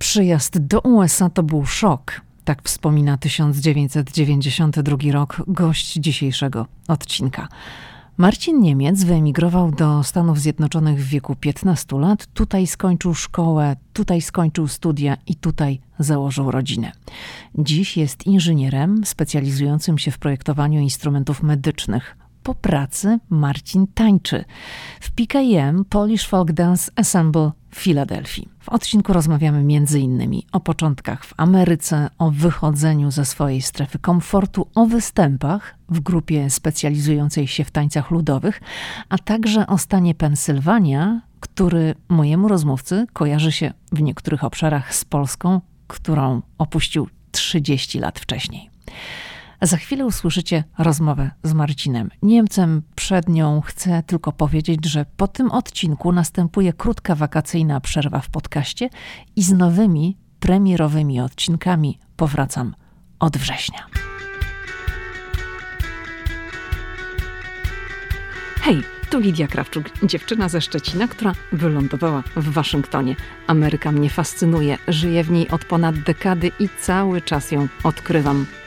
Przyjazd do USA to był szok. Tak wspomina 1992 rok gość dzisiejszego odcinka. Marcin Niemiec wyemigrował do Stanów Zjednoczonych w wieku 15 lat. Tutaj skończył szkołę, tutaj skończył studia i tutaj założył rodzinę. Dziś jest inżynierem specjalizującym się w projektowaniu instrumentów medycznych. Po pracy Marcin tańczy w PKM Polish Folk Dance Ensemble w Filadelfii. W odcinku rozmawiamy m.in. o początkach w Ameryce, o wychodzeniu ze swojej strefy komfortu, o występach w grupie specjalizującej się w tańcach ludowych, a także o stanie Pensylwania, który mojemu rozmówcy kojarzy się w niektórych obszarach z Polską, którą opuścił 30 lat wcześniej. Za chwilę usłyszycie rozmowę z Marcinem Niemcem. Przed nią chcę tylko powiedzieć, że po tym odcinku następuje krótka wakacyjna przerwa w podcaście i z nowymi premierowymi odcinkami powracam od września. Hej, tu Lidia Krawczuk, dziewczyna ze Szczecina, która wylądowała w Waszyngtonie. Ameryka mnie fascynuje, żyję w niej od ponad dekady i cały czas ją odkrywam.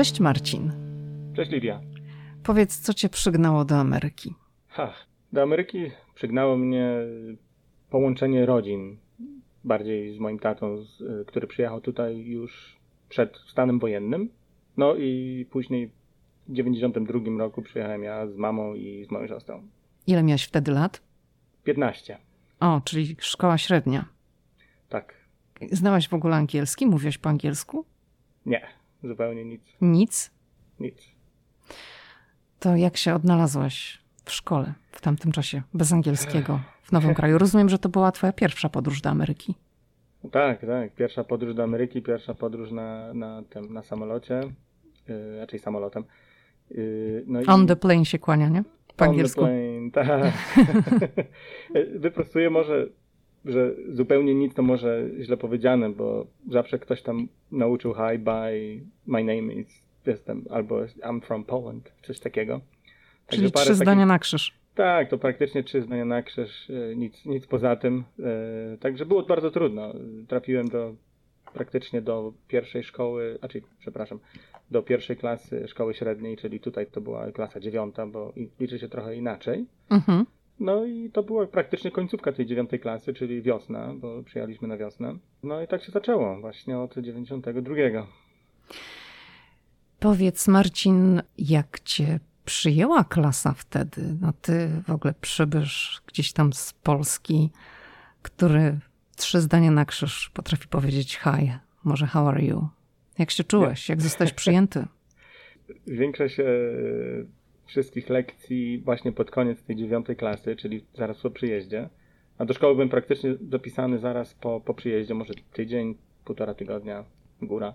Cześć Marcin. Cześć Lidia. Powiedz, co cię przygnało do Ameryki? Ha, do Ameryki przygnało mnie połączenie rodzin. Bardziej z moim tatą, z, który przyjechał tutaj już przed stanem wojennym. No i później w 92 roku przyjechałem ja z mamą i z moją siostrą. Ile miałeś wtedy lat? 15. O, czyli szkoła średnia. Tak. Znałaś w ogóle angielski? Mówiłaś po angielsku? Nie, zupełnie nic. Nic? Nic. To jak się odnalazłaś w szkole w tamtym czasie, bez angielskiego, w nowym kraju? Rozumiem, że to była twoja pierwsza podróż do Ameryki. Tak, tak. Pierwsza podróż do Ameryki, pierwsza podróż na, na, tym, na samolocie, yy, raczej samolotem. Yy, no On i... the plane się kłania, nie? Po On angielsku. the plane, tak. Wyprostuję może, że zupełnie nic to może źle powiedziane, bo zawsze ktoś tam nauczył hi, bye, my name is, jestem, albo I'm from Poland, coś takiego. Także Czyli trzy zdania na krzyż. Tak, to praktycznie trzy zdania na krzyż, e, nic, nic poza tym. E, także było bardzo trudno. Trafiłem do praktycznie do pierwszej szkoły, a czyli, przepraszam, do pierwszej klasy szkoły średniej, czyli tutaj to była klasa dziewiąta, bo liczy się trochę inaczej. Mhm. No i to była praktycznie końcówka tej dziewiątej klasy, czyli wiosna, bo przyjechaliśmy na wiosnę. No i tak się zaczęło właśnie od 92. Powiedz Marcin, jak cię przyjęła klasa wtedy? No ty w ogóle przybysz gdzieś tam z Polski, który trzy zdania na krzyż potrafi powiedzieć hi, może how are you? Jak się czułeś? Jak zostałeś przyjęty? Większość e, wszystkich lekcji właśnie pod koniec tej dziewiątej klasy, czyli zaraz po przyjeździe. A do szkoły byłem praktycznie dopisany zaraz po, po przyjeździe, może tydzień, półtora tygodnia, góra.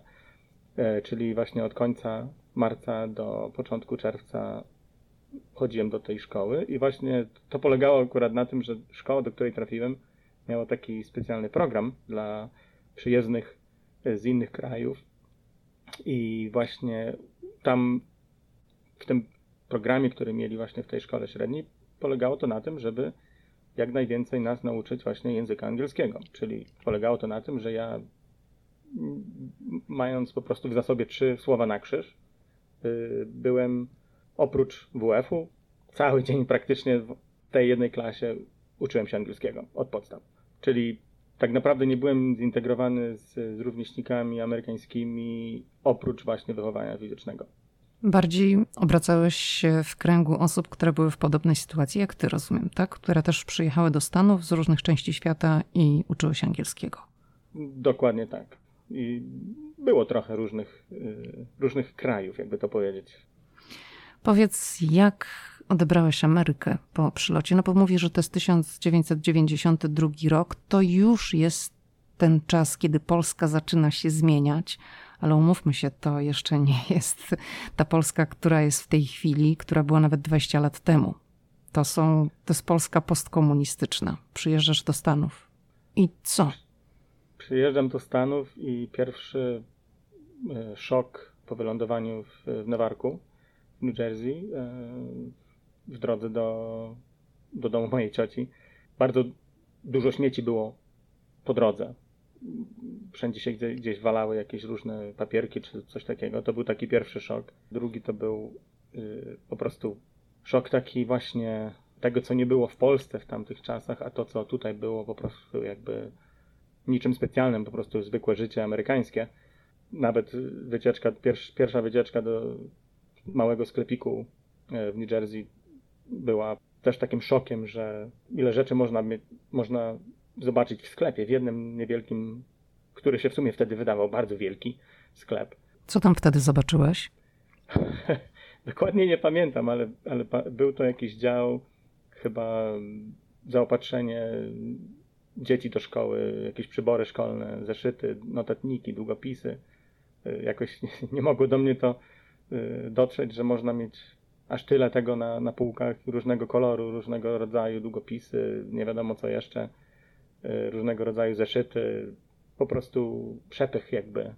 E, czyli właśnie od końca marca do początku czerwca chodziłem do tej szkoły i właśnie to polegało akurat na tym, że szkoła, do której trafiłem, miała taki specjalny program dla przyjezdnych e, z innych krajów i właśnie tam w tym programie, który mieli właśnie w tej szkole średniej, polegało to na tym, żeby jak najwięcej nas nauczyć właśnie języka angielskiego. Czyli polegało to na tym, że ja mając po prostu w zasobie trzy słowa na krzyż, y, byłem oprócz WF-u cały dzień praktycznie w tej jednej klasie uczyłem się angielskiego od podstaw. Czyli tak naprawdę nie byłem zintegrowany z, z rówieśnikami amerykańskimi oprócz właśnie wychowania fizycznego. Bardziej obracałeś się w kręgu osób, które były w podobnej sytuacji jak ty, rozumiem, tak? Które też przyjechały do Stanów z różnych części świata i uczyły się angielskiego. Dokładnie tak. I było trochę różnych, y, różnych krajów, jakby to powiedzieć. Powiedz, jak odebrałeś Amerykę po przylocie? No bo mówisz, że to jest 1992 rok, to już jest ten czas, kiedy Polska zaczyna się zmieniać, ale umówmy się, to jeszcze nie jest ta Polska, która jest w tej chwili, która była nawet 20 lat temu. To, są, to jest Polska postkomunistyczna. Przyjeżdżasz do Stanów. I co? Przyjeżdżam do Stanów i pierwszy e, szok po wylądowaniu w, w Newarku, w New Jersey, e, w drodze do, do domu mojej cioci. Bardzo dużo śmieci było po drodze. Wszędzie się gdzieś walały jakieś różne papierki czy coś takiego. To był taki pierwszy szok. Drugi to był yy, po prostu szok taki właśnie tego, co nie było w Polsce w tamtych czasach, a to, co tutaj było po prostu jakby niczym specjalnym, po prostu zwykłe życie amerykańskie. Nawet wycieczka, pierwsza wycieczka do małego sklepiku e, w New Jersey była też takim szokiem, że ile rzeczy można, można zobaczyć w sklepie, w jednym niewielkim, który się w sumie wtedy wydawał bardzo wielki sklep. Co tam wtedy zobaczyłeś? Dokładnie nie pamiętam, ale, ale był to jakiś dział, chyba zaopatrzenie dzieci do szkoły, jakieś przybory szkolne, zeszyty, notatniki, długopisy. Jakoś nie, nie mogło do mnie to y, dotrzeć, że można mieć aż tyle tego na, na półkach różnego koloru, różnego rodzaju długopisy, nie wiadomo co jeszcze, y, różnego rodzaju zeszyty. Po prostu przepych jakby.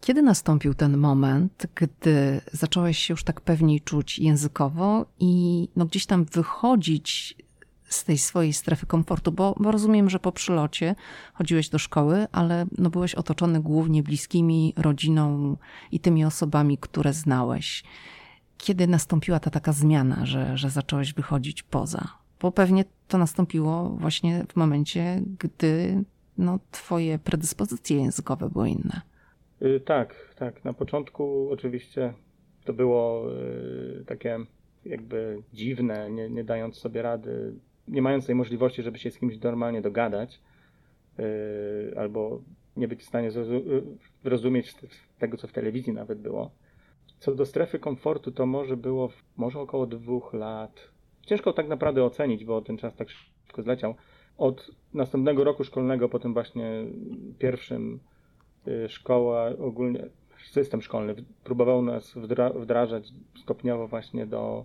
Kiedy nastąpił ten moment, gdy zacząłeś się już tak pewniej czuć językowo i no gdzieś tam wychodzić z tej swojej strefy komfortu, bo, bo, rozumiem, że po przylocie chodziłeś do szkoły, ale no byłeś otoczony głównie bliskimi, rodziną i tymi osobami, które znałeś kiedy nastąpiła ta taka zmiana, że, że zacząłeś wychodzić poza? Bo pewnie to nastąpiło właśnie w momencie, gdy no, twoje predyspozycje językowe były inne. Yy, tak, tak. Na początku oczywiście to było yy, takie jakby dziwne, nie, nie dając sobie rady, nie mając tej możliwości, żeby się z kimś normalnie dogadać, yy, albo nie być w stanie zrozumieć tego, co w telewizji nawet było co do strefy komfortu, to może było może około dwóch lat. Ciężko tak naprawdę ocenić, bo ten czas tak szybko zleciał. Od następnego roku szkolnego, po tym właśnie pierwszym, y, szkoła ogólnie, system szkolny próbował nas wdrażać stopniowo właśnie do,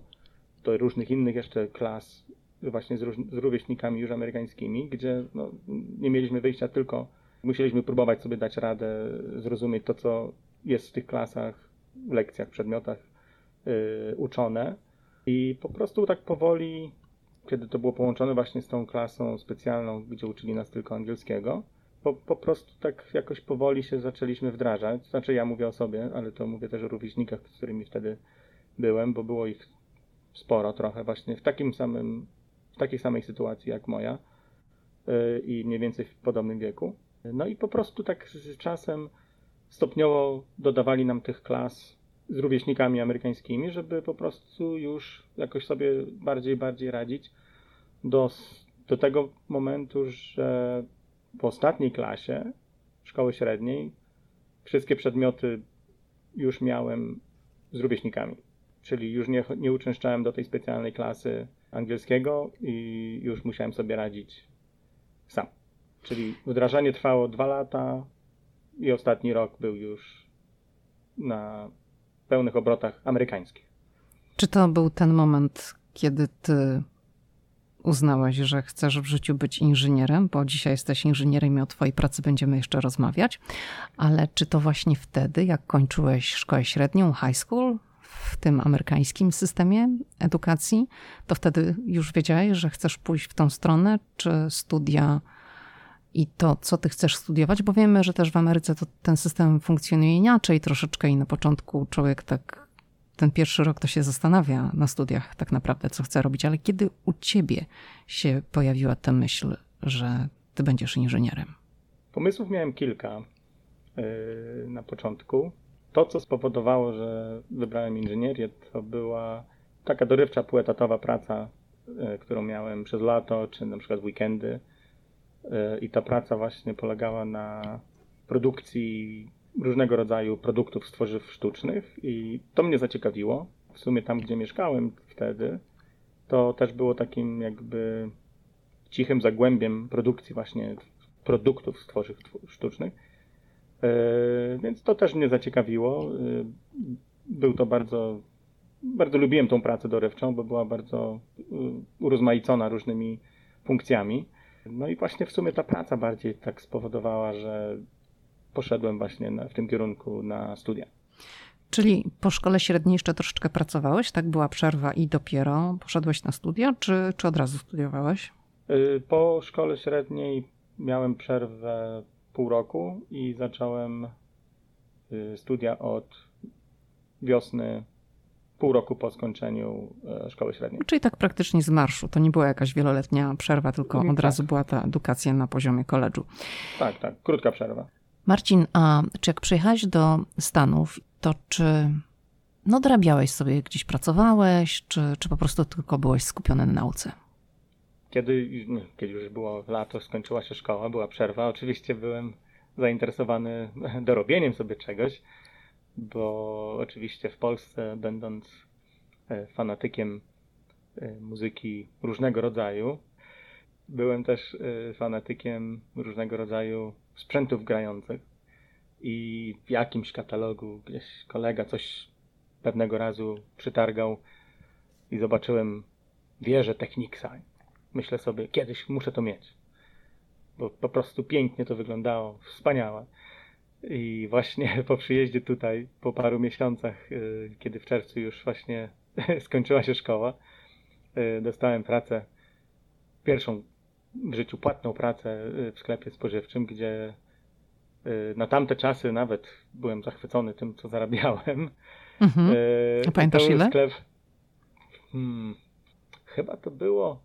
do różnych innych jeszcze klas, właśnie z, z rówieśnikami już amerykańskimi, gdzie no, nie mieliśmy wyjścia, tylko musieliśmy próbować sobie dać radę, zrozumieć to, co jest w tych klasach, lekcjach, przedmiotach yy, uczone. I po prostu tak powoli, kiedy to było połączone właśnie z tą klasą specjalną, gdzie uczyli nas tylko angielskiego, po, po prostu tak jakoś powoli się zaczęliśmy wdrażać. Znaczy ja mówię o sobie, ale to mówię też o rówieśnikach, z którymi wtedy byłem, bo było ich sporo trochę właśnie w takim samym, w takiej samej sytuacji jak moja yy, i mniej więcej w podobnym wieku. No i po prostu tak z czasem stopniowo dodawali nam tych klas z rówieśnikami amerykańskimi, żeby po prostu już jakoś sobie bardziej bardziej radzić do, do tego momentu, że w ostatniej klasie szkoły średniej wszystkie przedmioty już miałem z rówieśnikami. Czyli już nie, nie uczęszczałem do tej specjalnej klasy angielskiego i już musiałem sobie radzić sam. Czyli wdrażanie trwało dwa lata, i ostatni rok był już na pełnych obrotach amerykańskich. Czy to był ten moment, kiedy ty uznałaś, że chcesz w życiu być inżynierem, bo dzisiaj jesteś inżynierem i o twojej pracy będziemy jeszcze rozmawiać, ale czy to właśnie wtedy, jak kończyłeś szkołę średnią, high school, w tym amerykańskim systemie edukacji, to wtedy już wiedziałeś, że chcesz pójść w tą stronę, czy studia i to, co ty chcesz studiować, bo wiemy, że też w Ameryce to ten system funkcjonuje inaczej troszeczkę i na początku człowiek tak ten pierwszy rok to się zastanawia na studiach tak naprawdę, co chce robić, ale kiedy u ciebie się pojawiła ta myśl, że ty będziesz inżynierem? Pomysłów miałem kilka yy, na początku. To, co spowodowało, że wybrałem inżynierię, to była taka dorywcza, półetatowa praca, yy, którą miałem przez lato, czy na przykład weekendy i ta praca właśnie polegała na produkcji różnego rodzaju produktów z tworzyw sztucznych i to mnie zaciekawiło. W sumie tam, gdzie mieszkałem wtedy, to też było takim jakby cichym zagłębiem produkcji właśnie produktów z tworzyw sztucznych. Więc to też mnie zaciekawiło. Był to bardzo, bardzo lubiłem tą pracę dorywczą, bo była bardzo urozmaicona różnymi funkcjami. No i właśnie w sumie ta praca bardziej tak spowodowała, że poszedłem właśnie na, w tym kierunku na studia. Czyli po szkole średniej jeszcze troszeczkę pracowałeś, tak? Była przerwa i dopiero poszedłeś na studia, czy, czy od razu studiowałeś? Y, po szkole średniej miałem przerwę pół roku i zacząłem y, studia od wiosny, pół roku po skończeniu e, szkoły średniej. Czyli tak praktycznie z marszu. To nie była jakaś wieloletnia przerwa, tylko od tak. razu była ta edukacja na poziomie koledżu. Tak, tak, krótka przerwa. Marcin, a czy jak przyjechałeś do Stanów, to czy no dorabiałeś sobie, gdzieś pracowałeś, czy, czy po prostu tylko byłeś skupiony na nauce? Kiedy, kiedy już było lato, skończyła się szkoła, była przerwa, oczywiście byłem zainteresowany dorobieniem sobie czegoś, bo oczywiście w Polsce, będąc e, fanatykiem e, muzyki różnego rodzaju, byłem też e, fanatykiem różnego rodzaju sprzętów grających i w jakimś katalogu gdzieś kolega coś pewnego razu przytargał i zobaczyłem wieżę Technicsa. Myślę sobie, kiedyś muszę to mieć, bo po prostu pięknie to wyglądało, wspaniałe. I właśnie po przyjeździe tutaj, po paru miesiącach, y, kiedy w czerwcu już właśnie skończyła się szkoła, y, dostałem pracę, pierwszą w życiu płatną pracę y, w sklepie spożywczym, gdzie na tamte czasy nawet byłem zachwycony tym, co zarabiałem. Mhm. A pamiętasz ile? Sklep, hmm, chyba to było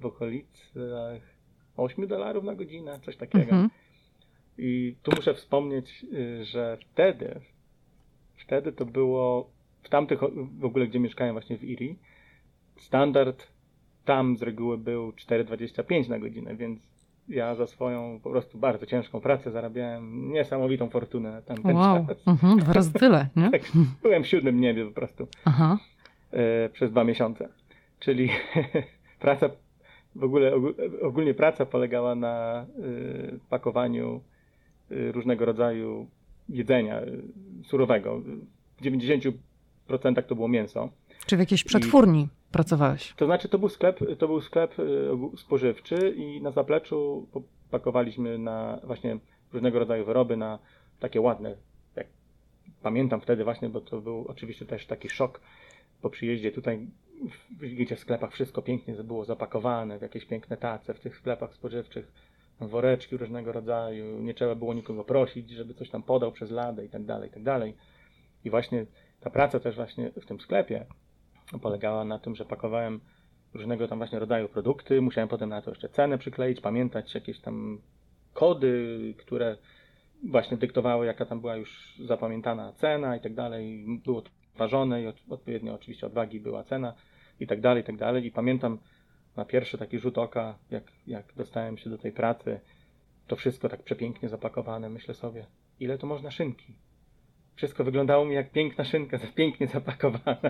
w okolicach 8 dolarów na godzinę, coś takiego. Mhm. I tu muszę wspomnieć, y, że wtedy, wtedy to było w tamtych, w ogóle gdzie mieszkałem właśnie w Iri, standard tam z reguły był 4,25 na godzinę, więc ja za swoją po prostu bardzo ciężką pracę zarabiałem niesamowitą fortunę na ten, ten wow. czas. Mhm, dwa razy tyle, nie? tak, byłem w siódmym niebie po prostu Aha. E, przez dwa miesiące. Czyli praca, w ogóle ogólnie praca polegała na y, pakowaniu różnego rodzaju jedzenia y, surowego. W 90% to było mięso. Czy w jakiejś przetwórni I, pracowałeś? To znaczy, to był sklep, to był sklep y, spożywczy i na zapleczu pakowaliśmy na właśnie różnego rodzaju wyroby na takie ładne. Jak pamiętam wtedy właśnie, bo to był oczywiście też taki szok po przyjeździe tutaj, gdzie w sklepach wszystko pięknie było zapakowane w jakieś piękne tace, w tych sklepach spożywczych woreczki różnego rodzaju, nie trzeba było nikogo prosić, żeby coś tam podał przez ladę i tak dalej, i tak dalej. I właśnie ta praca też właśnie w tym sklepie polegała na tym, że pakowałem różnego tam właśnie rodzaju produkty, musiałem potem na to jeszcze cenę przykleić, pamiętać jakieś tam kody, które właśnie dyktowały, jaka tam była już zapamiętana cena i tak dalej. Było to ważone i odpowiednio oczywiście od wagi była cena i tak dalej, i tak dalej. I pamiętam, na pierwszy taki rzut oka, jak, jak dostałem się do tej pracy, to wszystko tak przepięknie zapakowane. Myślę sobie, ile to można szynki? Wszystko wyglądało mi jak piękna szynka, pięknie zapakowana.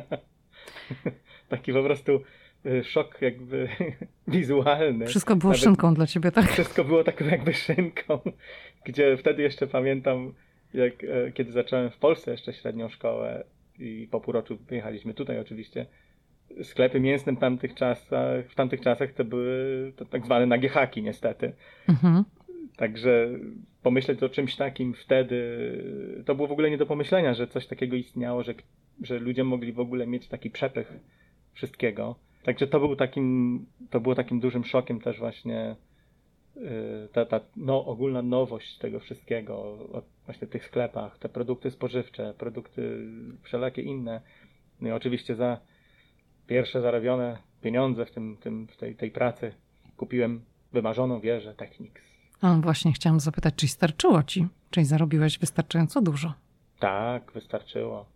taki po prostu y, szok jakby wizualny. Wszystko było Nawet szynką dla ciebie, tak? Wszystko było taką jakby szynką, gdzie wtedy jeszcze pamiętam, jak e, kiedy zacząłem w Polsce jeszcze średnią szkołę i po półroczu wyjechaliśmy tutaj oczywiście, sklepy mięsne w tamtych czasach, w tamtych czasach to były to tak zwane nagie haki niestety. Mhm. Także pomyśleć o czymś takim wtedy, to było w ogóle nie do pomyślenia, że coś takiego istniało, że, że ludzie mogli w ogóle mieć taki przepych wszystkiego. Także to, był takim, to było takim dużym szokiem też właśnie y, ta, ta no, ogólna nowość tego wszystkiego, właśnie tych sklepach, te produkty spożywcze, produkty wszelakie inne. No i oczywiście za pierwsze zarobione pieniądze w, tym, tym, w tej, tej pracy kupiłem wymarzoną wieżę Technics. A właśnie chciałam zapytać, czy starczyło ci? Czy zarobiłeś wystarczająco dużo? Tak, wystarczyło.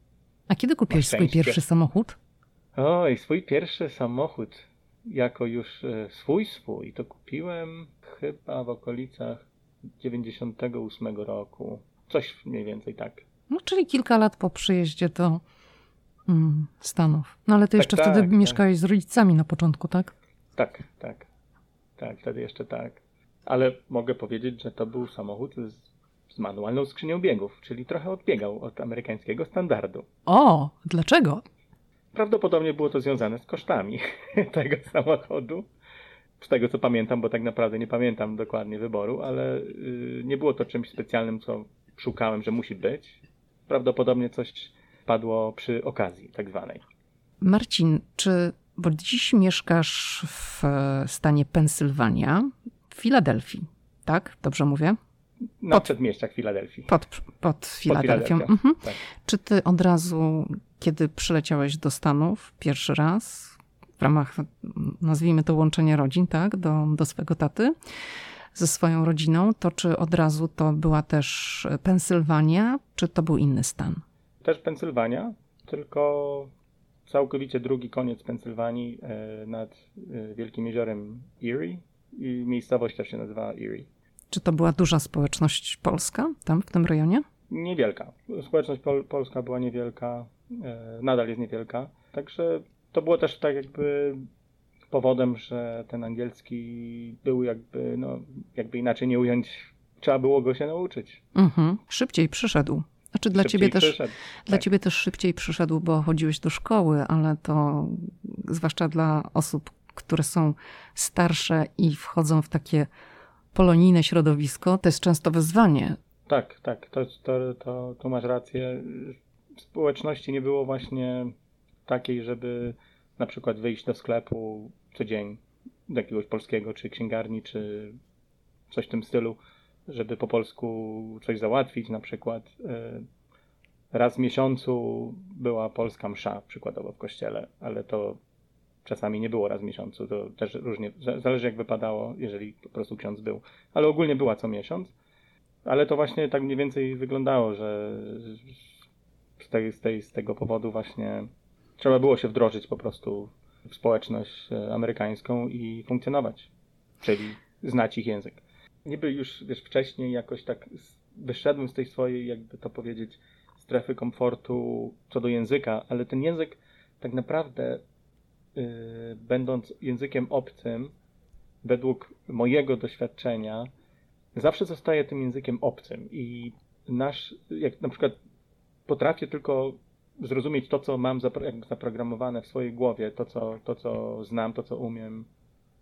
A kiedy kupiłeś swój pierwszy samochód? Oj, swój pierwszy samochód jako już e, swój swój to kupiłem chyba w okolicach 98 roku. Coś mniej więcej tak. No, czyli kilka lat po przyjeździe do Mm, Stanów. No ale ty tak, jeszcze tak, wtedy tak. mieszkałeś z rodzicami na początku, tak? Tak, tak. Tak, wtedy jeszcze tak. Ale mogę powiedzieć, że to był samochód z, z manualną skrzynią biegów, czyli trochę odbiegał od amerykańskiego standardu. O, dlaczego? Prawdopodobnie było to związane z kosztami tego samochodu. Z tego co pamiętam, bo tak naprawdę nie pamiętam dokładnie wyboru, ale yy, nie było to czymś specjalnym, co szukałem, że musi być. Prawdopodobnie coś padło przy okazji tak zwanej. Marcin, czy bo dziś mieszkasz w stanie Pensylwania, w Filadelfii, tak? Dobrze mówię? Na pod, przedmieściach Filadelfii. Pod, pod Filadelfią. Pod mhm. tak. Czy ty od razu, kiedy przyleciałeś do Stanów pierwszy raz, w ramach, nazwijmy to łączenia rodzin, tak, do, do swego taty, ze swoją rodziną, to czy od razu to była też Pensylwania, czy to był inny stan? Też Pensylwania, tylko całkowicie drugi koniec Pensylwanii e, nad e, Wielkim Jeziorem Erie i miejscowość też się nazywa Erie. Czy to była duża społeczność polska tam w tym rejonie? Niewielka. Społeczność pol polska była niewielka, e, nadal jest niewielka. Także to było też tak jakby powodem, że ten angielski był jakby, no, jakby inaczej nie ująć, trzeba było go się nauczyć. Mhm. Szybciej przyszedł. Znaczy dla ciebie, też, dla tak. ciebie też szybciej przyszedł, bo chodziłeś do szkoły, ale to zwłaszcza dla osób, które są starsze i wchodzą w takie polonijne środowisko, to jest często wyzwanie. Tak, tak, to, to, to, to masz rację. Społeczności nie było właśnie takiej, żeby na przykład wyjść do sklepu co dzień, do jakiegoś polskiego, czy księgarni, czy coś w tym stylu żeby po polsku coś załatwić, na przykład e, raz w miesiącu była polska msza, przykładowo w kościele, ale to czasami nie było raz w miesiącu, to też różnie, zależy jak wypadało, jeżeli po prostu ksiądz był, ale ogólnie była co miesiąc, ale to właśnie tak mniej więcej wyglądało, że z, tej, z, tej, z tego powodu właśnie trzeba było się wdrożyć po prostu w społeczność e, amerykańską i funkcjonować, czyli znać ich język niby już wiesz, wcześniej jakoś tak wyszedłem z tej swojej, jakby to powiedzieć, strefy komfortu co do języka, ale ten język tak naprawdę, yy, będąc językiem obcym, według mojego doświadczenia, zawsze zostaje tym językiem obcym i nasz, jak na przykład potrafię tylko zrozumieć to, co mam zaprogramowane w swojej głowie, to co, to, co znam, to, co umiem,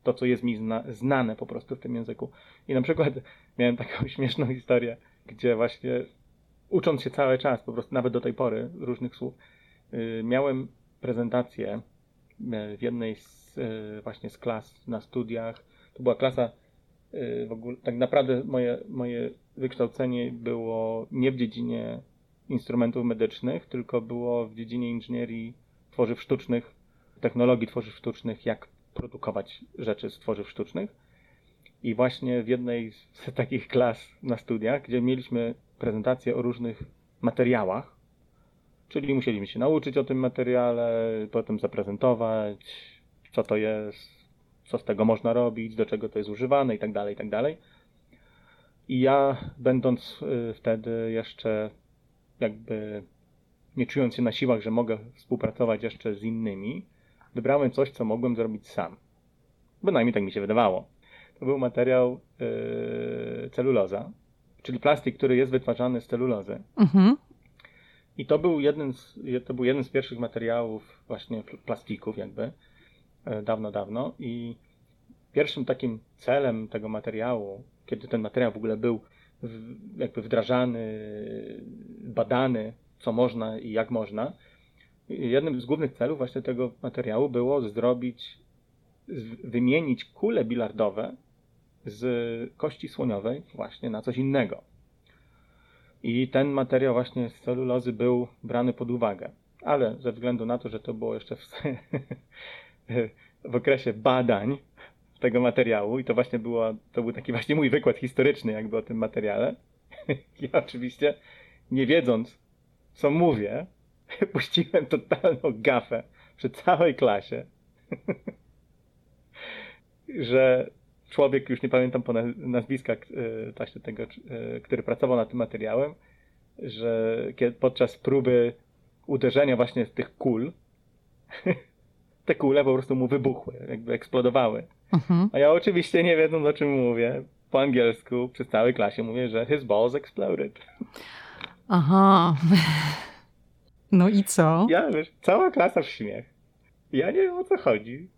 to, co jest mi zna, znane po prostu w tym języku. I na przykład miałem taką śmieszną historię, gdzie właśnie ucząc się cały czas, po prostu nawet do tej pory różnych słów, yy, miałem prezentację yy, w jednej z, yy, właśnie z klas na studiach. To była klasa y, w ogóle, tak naprawdę moje, moje wykształcenie było nie w dziedzinie instrumentów medycznych, tylko było w dziedzinie inżynierii tworzyw sztucznych, technologii tworzyw sztucznych, jak produkować rzeczy z tworzyw sztucznych. I właśnie w jednej z takich klas na studiach, gdzie mieliśmy prezentację o różnych materiałach, czyli musieliśmy się nauczyć o tym materiale, potem zaprezentować, co to jest, co z tego można robić, do czego to jest używane itd., tak itd. Tak I ja, będąc y, wtedy jeszcze jakby nie czując się na siłach, że mogę współpracować jeszcze z innymi, wybrałem coś, co mogłem zrobić sam. Bynajmniej tak mi się wydawało. To był materiał yy, celuloza, czyli plastik, który jest wytwarzany z celulozy. Mhm. I to był, jeden z, to był jeden z pierwszych materiałów właśnie plastików jakby, yy, dawno, dawno. I pierwszym takim celem tego materiału, kiedy ten materiał w ogóle był w, jakby wdrażany, badany, co można i jak można, jednym z głównych celów właśnie tego materiału było zrobić, wymienić kule bilardowe z kości słoniowej właśnie na coś innego. I ten materiał właśnie z celulozy był brany pod uwagę. Ale ze względu na to, że to było jeszcze w, w okresie badań tego materiału i to właśnie było, to był taki właśnie mój wykład historyczny jakby o tym materiale. Ja oczywiście nie wiedząc, co mówię, puściłem totalną gafę przy całej klasie, że człowiek, już nie pamiętam po nazwiska e, właśnie tego, e, który pracował nad tym materiałem, że podczas próby uderzenia właśnie z tych kul, te kule po prostu mu wybuchły, jakby eksplodowały. Mhm. A ja oczywiście nie wiedząc o czym mówię, po angielsku przez całej klasie mówię, że his balls exploded. Aha. No i co? Ja, wiesz, cała klasa w śmiech. Ja nie wiem o co chodzi.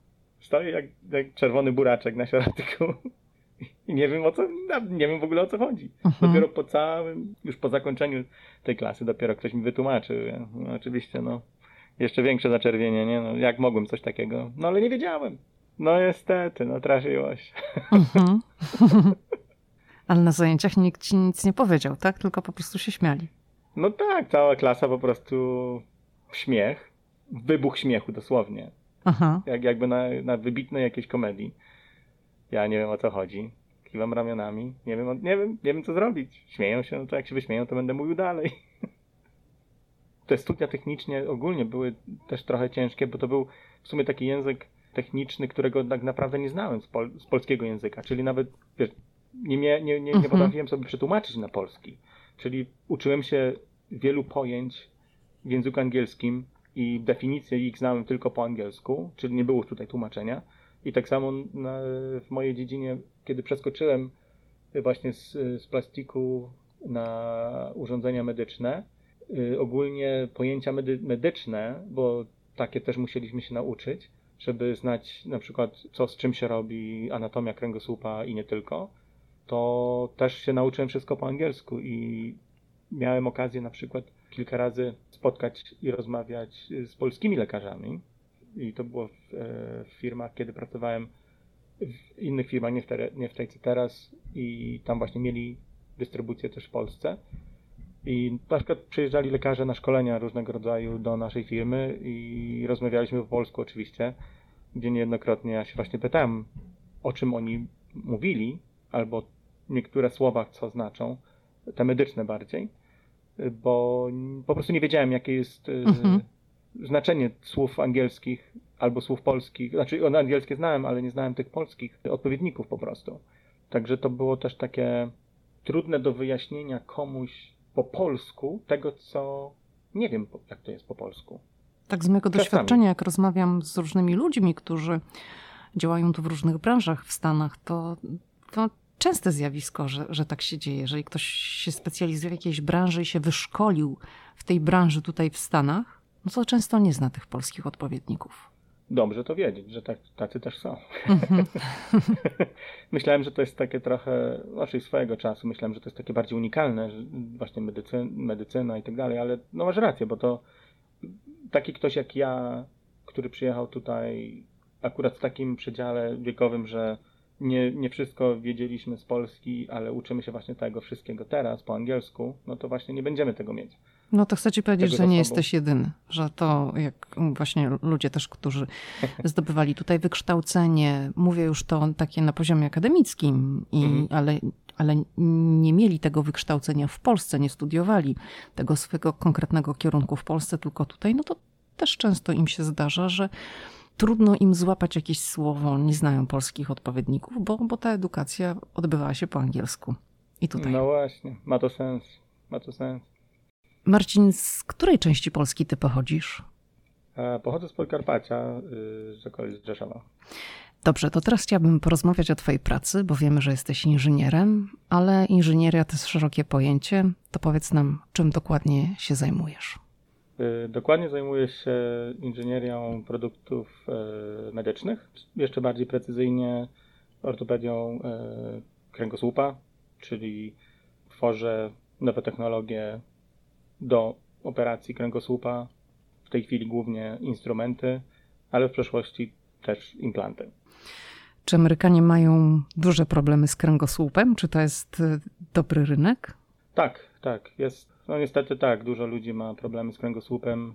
Stoję jak, jak czerwony buraczek na środku. I nie wiem o co, nie wiem w ogóle o co chodzi. Mhm. Dopiero po całym, już po zakończeniu tej klasy, dopiero ktoś mi wytłumaczył. No, oczywiście, no, jeszcze większe zaczerwienie, nie? No, jak mogłem coś takiego? No, ale nie wiedziałem. No, niestety, no, trafiłoś. Mhm. Ale na zajęciach nikt ci nic nie powiedział, tak? Tylko po prostu się śmiali. No tak, cała klasa po prostu śmiech. Wybuch śmiechu, dosłownie. Aha. Jak, jakby na, na wybitnej jakiejś komedii. Ja nie wiem o co chodzi. Kiwam ramionami. Nie wiem, nie wiem, nie wiem co zrobić. Śmieją się, no to jak się wyśmieją, to będę mówił dalej. Te studia technicznie ogólnie były też trochę ciężkie, bo to był w sumie taki język techniczny, którego tak naprawdę nie znałem z, pol, z polskiego języka. Czyli nawet wiesz, nie, mie- nie, nie, nie Mhm. potrafiłem sobie przetłumaczyć na polski. Czyli uczyłem się wielu pojęć w języku angielskim i definicje ich znałem tylko po angielsku, czyli nie było tutaj tłumaczenia. I tak samo na, w mojej dziedzinie, kiedy przeskoczyłem właśnie z, z plastiku na urządzenia medyczne, y, ogólnie pojęcia medy, medyczne, bo takie też musieliśmy się nauczyć, żeby znać na przykład co z czym się robi, anatomia kręgosłupa i nie tylko, to też się nauczyłem wszystko po angielsku i miałem okazję na przykład kilka razy spotkać i rozmawiać z polskimi lekarzami. I to było w, e, w firmach, kiedy pracowałem w innych firmach, nie w, te, nie w tej co teraz. I tam właśnie mieli dystrybucję też w Polsce. I na przykład przyjeżdżali lekarze na szkolenia różnego rodzaju do naszej firmy i rozmawialiśmy po polsku oczywiście, gdzie niejednokrotnie ja się właśnie pytałem, o czym oni mówili, albo niektóre słowa co znaczą, te medyczne bardziej, bo po prostu nie wiedziałem, jakie jest y, Mhm. znaczenie słów angielskich albo słów polskich. Znaczy, one angielskie znałem, ale nie znałem tych polskich odpowiedników po prostu. Także to było też takie trudne do wyjaśnienia komuś po polsku tego, co nie wiem, jak to jest po polsku. Tak z mojego Czasami. doświadczenia, jak rozmawiam z różnymi ludźmi, którzy działają tu w różnych branżach w Stanach, to, to częste zjawisko, że, że tak się dzieje. Jeżeli ktoś się specjalizuje w jakiejś branży i się wyszkolił w tej branży tutaj w Stanach, no to często nie zna tych polskich odpowiedników. Dobrze to wiedzieć, że tak, tacy też są. Mhm. myślałem, że to jest takie trochę, znaczy swojego czasu, myślałem, że to jest takie bardziej unikalne, właśnie medycyna, medycyna i tak dalej, ale no masz rację, bo to taki ktoś jak ja, który przyjechał tutaj akurat w takim przedziale wiekowym, że nie, nie wszystko wiedzieliśmy z Polski, ale uczymy się właśnie tego wszystkiego teraz po angielsku, no to właśnie nie będziemy tego mieć. No to chcę ci powiedzieć, że nie jesteś jedyny, że to jak właśnie ludzie też, którzy zdobywali tutaj wykształcenie, mówię już to takie na poziomie akademickim, i, Mhm. ale, ale nie mieli tego wykształcenia w Polsce, nie studiowali tego swojego konkretnego kierunku w Polsce, tylko tutaj, no to też często im się zdarza, że trudno im złapać jakieś słowo, nie znają polskich odpowiedników, bo, bo ta edukacja odbywała się po angielsku. I tutaj. No właśnie, ma to sens, ma to sens. Marcin, z której części Polski ty pochodzisz? E, Pochodzę z Podkarpacia, y, z okolic Rzeszowa. Dobrze, to teraz chciałabym porozmawiać o Twojej pracy, bo wiemy, że jesteś inżynierem, ale inżynieria to jest szerokie pojęcie. To powiedz nam, czym dokładnie się zajmujesz. Y, Dokładnie zajmuję się inżynierią produktów e, medycznych, jeszcze bardziej precyzyjnie ortopedią e, kręgosłupa, czyli tworzę nowe technologie do operacji kręgosłupa. W tej chwili głównie instrumenty, ale w przeszłości też implanty. Czy Amerykanie mają duże problemy z kręgosłupem? Czy to jest y, dobry rynek? Tak, tak. Jest, no niestety tak, dużo ludzi ma problemy z kręgosłupem.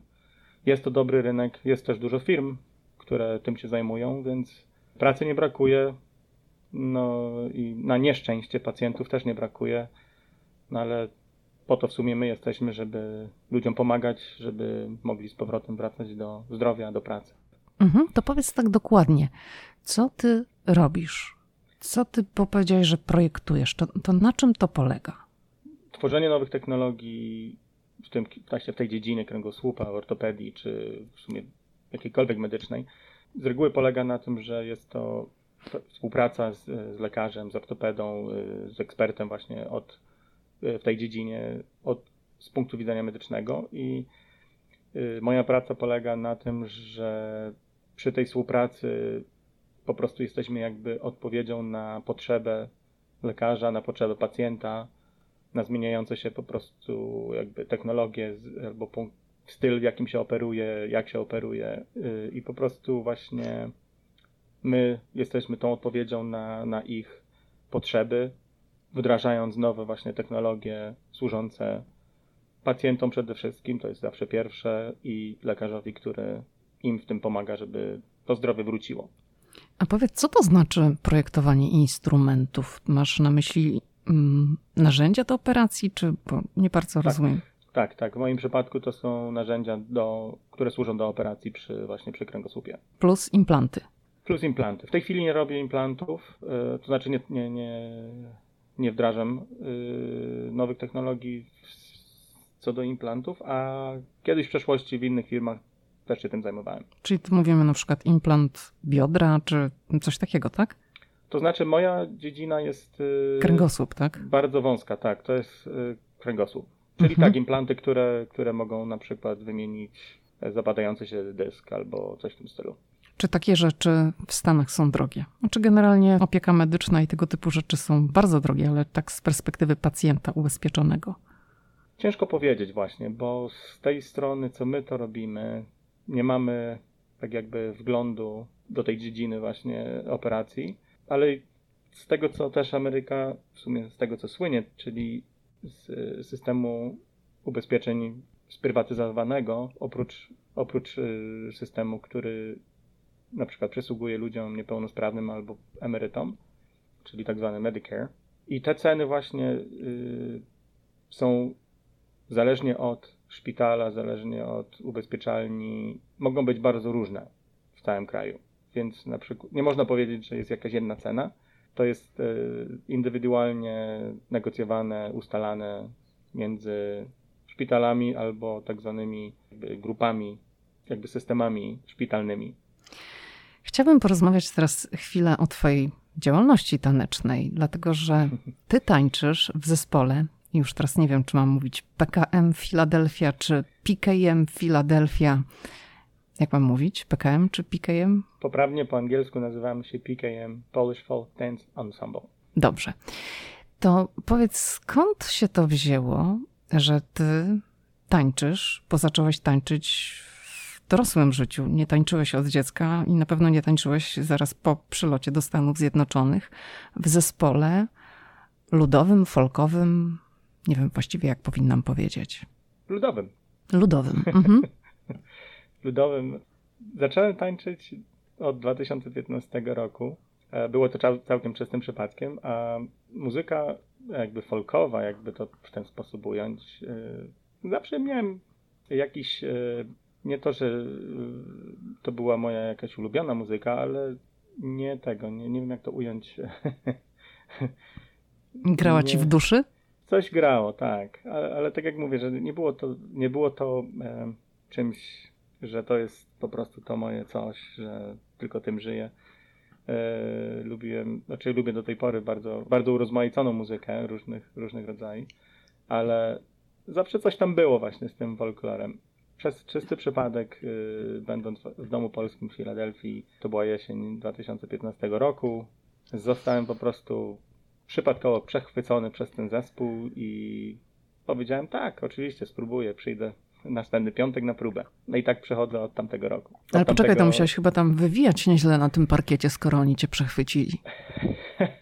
Jest to dobry rynek, jest też dużo firm, które tym się zajmują, więc pracy nie brakuje. No i na nieszczęście pacjentów też nie brakuje, no ale po to w sumie my jesteśmy, żeby ludziom pomagać, żeby mogli z powrotem wracać do zdrowia, do pracy. Mhm, to powiedz tak dokładnie, co Ty robisz? Co Ty powiedziałeś, że projektujesz? To, to na czym to polega? Tworzenie nowych technologii w, tym, w tej dziedzinie kręgosłupa, ortopedii, czy w sumie jakiejkolwiek medycznej, z reguły polega na tym, że jest to współpraca z, z lekarzem, z ortopedą, z ekspertem właśnie od, w tej dziedzinie od, z punktu widzenia medycznego i moja praca polega na tym, że przy tej współpracy po prostu jesteśmy jakby odpowiedzią na potrzebę lekarza, na potrzebę pacjenta, na zmieniające się po prostu jakby technologie albo styl, w jakim się operuje, jak się operuje y, i po prostu właśnie my jesteśmy tą odpowiedzią na, na ich potrzeby, wdrażając nowe właśnie technologie służące pacjentom przede wszystkim, to jest zawsze pierwsze i lekarzowi, który im w tym pomaga, żeby to zdrowie wróciło. A powiedz, co to znaczy projektowanie instrumentów? Masz na myśli narzędzia do operacji, czy bo nie bardzo tak, rozumiem? Tak, tak. W moim przypadku to są narzędzia, do, które służą do operacji przy, właśnie przy kręgosłupie. Plus implanty. Plus implanty. W tej chwili nie robię implantów, yy, to znaczy nie, nie, nie, nie wdrażam yy, nowych technologii co do implantów, a kiedyś w przeszłości w innych firmach też się tym zajmowałem. Czyli tu mówimy na przykład implant biodra, czy coś takiego, tak? To znaczy moja dziedzina jest... Y, kręgosłup, tak? Bardzo wąska, tak. To jest y, kręgosłup. Czyli mhm. tak, implanty, które, które mogą na przykład wymienić zapadający się dysk albo coś w tym stylu. Czy takie rzeczy w Stanach są drogie? Znaczy generalnie opieka medyczna i tego typu rzeczy są bardzo drogie, ale tak z perspektywy pacjenta ubezpieczonego. Ciężko powiedzieć właśnie, bo z tej strony, co my to robimy, nie mamy tak jakby wglądu do tej dziedziny właśnie operacji, ale z tego, co też Ameryka, w sumie z tego, co słynie, czyli z systemu ubezpieczeń sprywatyzowanego, oprócz, oprócz y, systemu, który na przykład przysługuje ludziom niepełnosprawnym albo emerytom, czyli tak zwany Medicare. I te ceny właśnie y, są zależnie od szpitala, zależnie od ubezpieczalni, mogą być bardzo różne w całym kraju. Więc na przykład nie można powiedzieć, że jest jakaś jedna cena. To jest e, indywidualnie negocjowane, ustalane między szpitalami albo tak zwanymi grupami, jakby systemami szpitalnymi. Chciałbym porozmawiać teraz chwilę o Twojej działalności tanecznej, dlatego że Ty tańczysz w zespole już teraz nie wiem, czy mam mówić PKM Philadelphia, czy PKM Philadelphia. Jak mam mówić? PKM czy PKM? Poprawnie po angielsku nazywamy się PKM, Polish Folk Dance Ensemble. Dobrze. To powiedz, skąd się to wzięło, że ty tańczysz, bo zacząłeś tańczyć w dorosłym życiu. Nie tańczyłeś od dziecka i na pewno nie tańczyłeś zaraz po przylocie do Stanów Zjednoczonych w zespole ludowym, folkowym, nie wiem właściwie, jak powinnam powiedzieć. Ludowym. Ludowym. Mhm. Ludowym. Zacząłem tańczyć od 2015 roku. E, było to całkiem czystym przypadkiem, a muzyka jakby folkowa, jakby to w ten sposób ująć, e, zawsze miałem jakiś, e, nie to, że to była moja jakaś ulubiona muzyka, ale nie tego, nie, nie wiem jak to ująć. Grała ci w duszy? Coś grało, tak, ale, ale, tak jak mówię, że nie było to, nie było to e, czymś, że to jest po prostu to moje coś, że tylko tym żyję. E, lubiłem, znaczy lubię do tej pory bardzo, bardzo urozmaiconą muzykę różnych, różnych rodzajów, ale zawsze coś tam było właśnie z tym folklorem. Przez czysty przypadek, y, będąc w Domu Polskim w Filadelfii, to była jesień 2015 roku, zostałem po prostu przypadkowo przechwycony przez ten zespół i powiedziałem tak, oczywiście spróbuję, przyjdę następny piątek na próbę. No i tak przechodzę od tamtego roku. Od Ale poczekaj, tamtego... to musiałeś chyba tam wywijać nieźle na tym parkiecie, skoro oni cię przechwycili.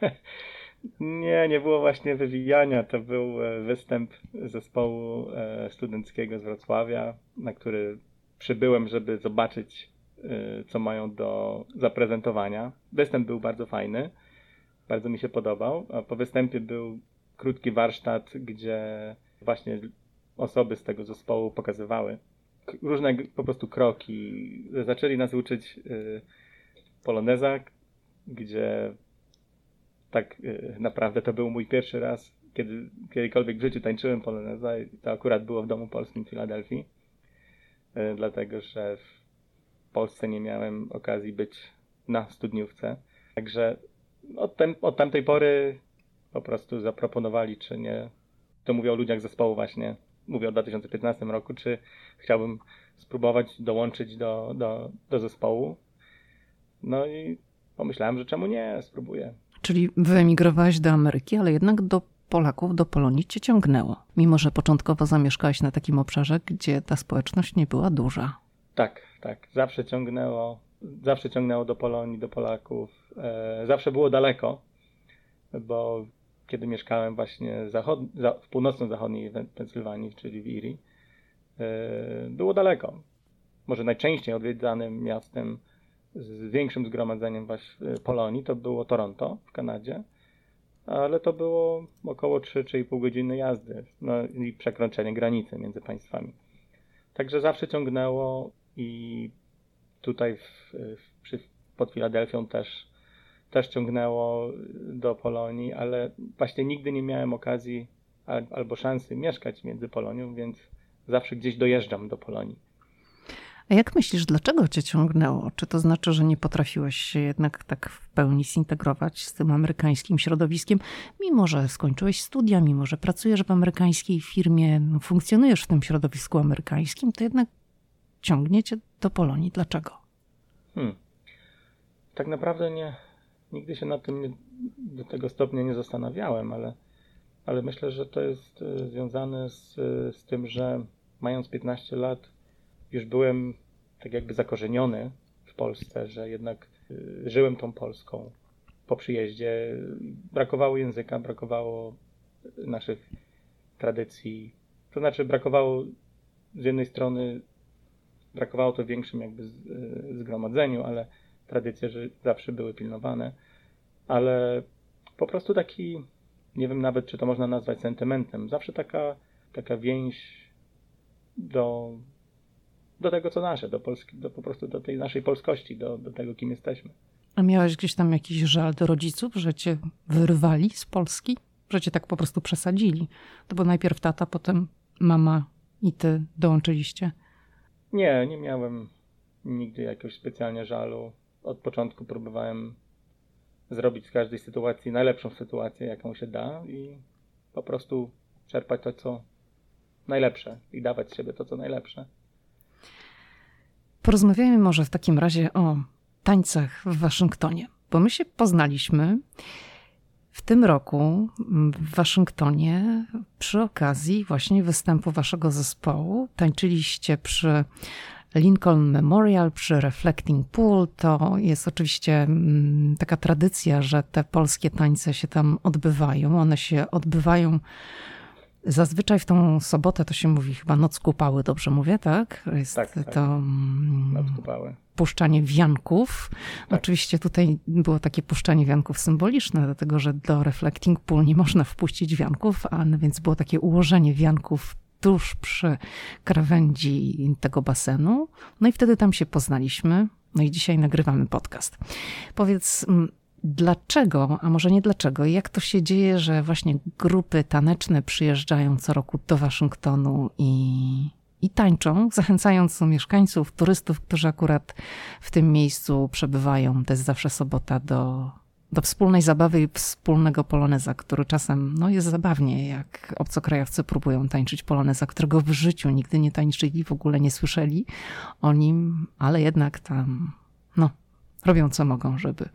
nie, nie było właśnie wywijania. To był e, występ zespołu e, studenckiego z Wrocławia, na który przybyłem, żeby zobaczyć, e, co mają do zaprezentowania. Występ był bardzo fajny bardzo mi się podobał. Po występie był krótki warsztat, gdzie właśnie osoby z tego zespołu pokazywały różne po prostu kroki. Zaczęli nas uczyć y, poloneza, gdzie tak y, naprawdę to był mój pierwszy raz, kiedy kiedykolwiek w życiu tańczyłem poloneza i to akurat było w Domu Polskim w Filadelfii, y, dlatego że w Polsce nie miałem okazji być na studniówce. Także od, tem, od tamtej pory po prostu zaproponowali, czy nie, to mówię o ludziach zespołu właśnie, mówię o 2015 roku, czy chciałbym spróbować dołączyć do, do, do zespołu. No i pomyślałem, że czemu nie, spróbuję. Czyli wyemigrowałeś do Ameryki, ale jednak do Polaków, do Polonii cię ciągnęło. Mimo, że początkowo zamieszkałeś na takim obszarze, gdzie ta społeczność nie była duża. Tak, tak. Zawsze ciągnęło, zawsze ciągnęło do Polonii, do Polaków. E, zawsze było daleko, bo kiedy mieszkałem właśnie zachod, za, w północno-zachodniej Pensylwanii, czyli w Erie, było daleko. Może najczęściej odwiedzanym miastem z większym zgromadzeniem właśnie Polonii to było Toronto w Kanadzie, ale to było około 3-3,5 godziny jazdy no i przekroczenie granicy między państwami. Także zawsze ciągnęło i tutaj w, w, przy, pod Filadelfią też, też ciągnęło do Polonii, ale właśnie nigdy nie miałem okazji albo szansy mieszkać między Polonią, więc zawsze gdzieś dojeżdżam do Polonii. A jak myślisz, dlaczego cię ciągnęło? Czy to znaczy, że nie potrafiłeś się jednak tak w pełni zintegrować z tym amerykańskim środowiskiem, mimo że skończyłeś studia, mimo że pracujesz w amerykańskiej firmie, no, funkcjonujesz w tym środowisku amerykańskim, to jednak ciągnie cię do Polonii. Dlaczego? Hmm. Tak naprawdę nie, nigdy się nad tym nie, do tego stopnia nie zastanawiałem, ale, ale myślę, że to jest e, związane z, z tym, że mając 15 lat, już byłem tak jakby zakorzeniony w Polsce, że jednak y, żyłem tą Polską po przyjeździe. Brakowało języka, brakowało naszych tradycji. To znaczy brakowało z jednej strony brakowało to w większym jakby zgromadzeniu, ale tradycje że zawsze były pilnowane. Ale po prostu taki, nie wiem nawet czy to można nazwać sentymentem, zawsze taka, taka więź do, do tego, co nasze, do, Polski, do po prostu do tej naszej polskości, do, do tego, kim jesteśmy. A miałeś gdzieś tam jakiś żal do rodziców, że cię wyrwali z Polski? Że cię tak po prostu przesadzili? To bo najpierw tata, potem mama i ty dołączyliście? Nie, nie miałem nigdy jakiegoś specjalnie żalu. Od początku próbowałem zrobić z każdej sytuacji najlepszą sytuację, jaką się da i po prostu czerpać to, co najlepsze i dawać siebie to, co najlepsze. Porozmawiajmy może w takim razie o tańcach w Waszyngtonie, bo my się poznaliśmy w tym roku w Waszyngtonie przy okazji właśnie występu waszego zespołu. Tańczyliście przy Lincoln Memorial, przy Reflecting Pool. To jest oczywiście mm, taka tradycja, że te polskie tańce się tam odbywają. One się odbywają Zazwyczaj w tą sobotę to się mówi chyba noc kupały, dobrze mówię, tak? Jest tak, tak. to mm, noc kupały. puszczanie wianków. Tak. Oczywiście tutaj było takie puszczanie wianków symboliczne, dlatego że do Reflecting Pool nie można wpuścić wianków, a więc było takie ułożenie wianków tuż przy krawędzi tego basenu. No i wtedy tam się poznaliśmy. No i dzisiaj nagrywamy podcast. Powiedz, mm, Dlaczego, a może nie dlaczego, jak to się dzieje, że właśnie grupy taneczne przyjeżdżają co roku do Waszyngtonu i, i tańczą, zachęcając mieszkańców, turystów, którzy akurat w tym miejscu przebywają, to jest zawsze sobota, do, do wspólnej zabawy i wspólnego poloneza, który czasem no, jest zabawnie, jak obcokrajowcy próbują tańczyć poloneza, którego w życiu nigdy nie tańczyli, w ogóle nie słyszeli o nim, ale jednak tam no, robią co mogą, żeby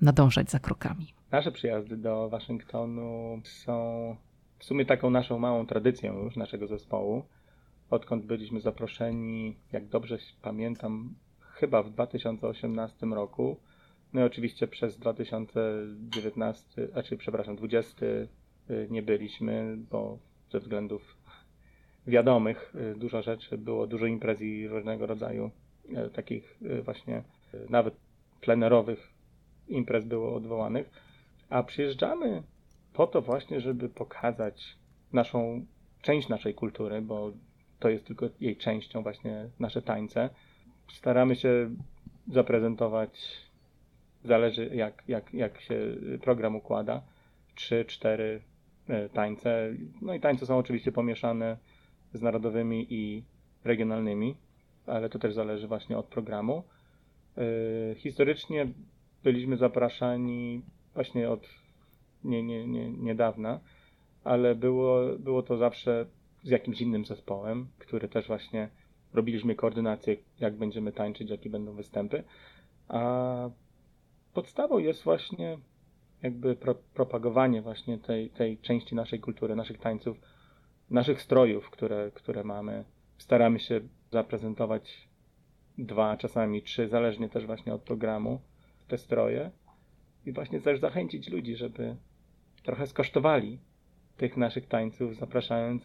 nadążać za krokami. Nasze przyjazdy do Waszyngtonu są w sumie taką naszą małą tradycją już naszego zespołu. Odkąd byliśmy zaproszeni, jak dobrze pamiętam, chyba w 2018 roku. No i oczywiście przez 2019, znaczy przepraszam, 20 y, nie byliśmy, bo ze względów wiadomych y, dużo rzeczy było, dużo imprez i różnego rodzaju y, takich właśnie nawet plenerowych imprez było odwołanych, a przyjeżdżamy po to właśnie, żeby pokazać naszą część naszej kultury, bo to jest tylko jej częścią właśnie nasze tańce. Staramy się zaprezentować, zależy jak, jak, jak się program układa, trzy, cztery e, tańce. No i tańce są oczywiście pomieszane z narodowymi i regionalnymi, ale to też zależy właśnie od programu. E, historycznie byliśmy zapraszani właśnie od nie, nie, nie, niedawna, ale było, było to zawsze z jakimś innym zespołem, który też właśnie robiliśmy koordynację, jak będziemy tańczyć, jakie będą występy. A podstawą jest właśnie jakby pro, propagowanie właśnie tej, tej części naszej kultury, naszych tańców, naszych strojów, które, które mamy. Staramy się zaprezentować dwa, czasami trzy, zależnie też właśnie od programu, te stroje i właśnie też zachęcić ludzi, żeby trochę skosztowali tych naszych tańców, zapraszając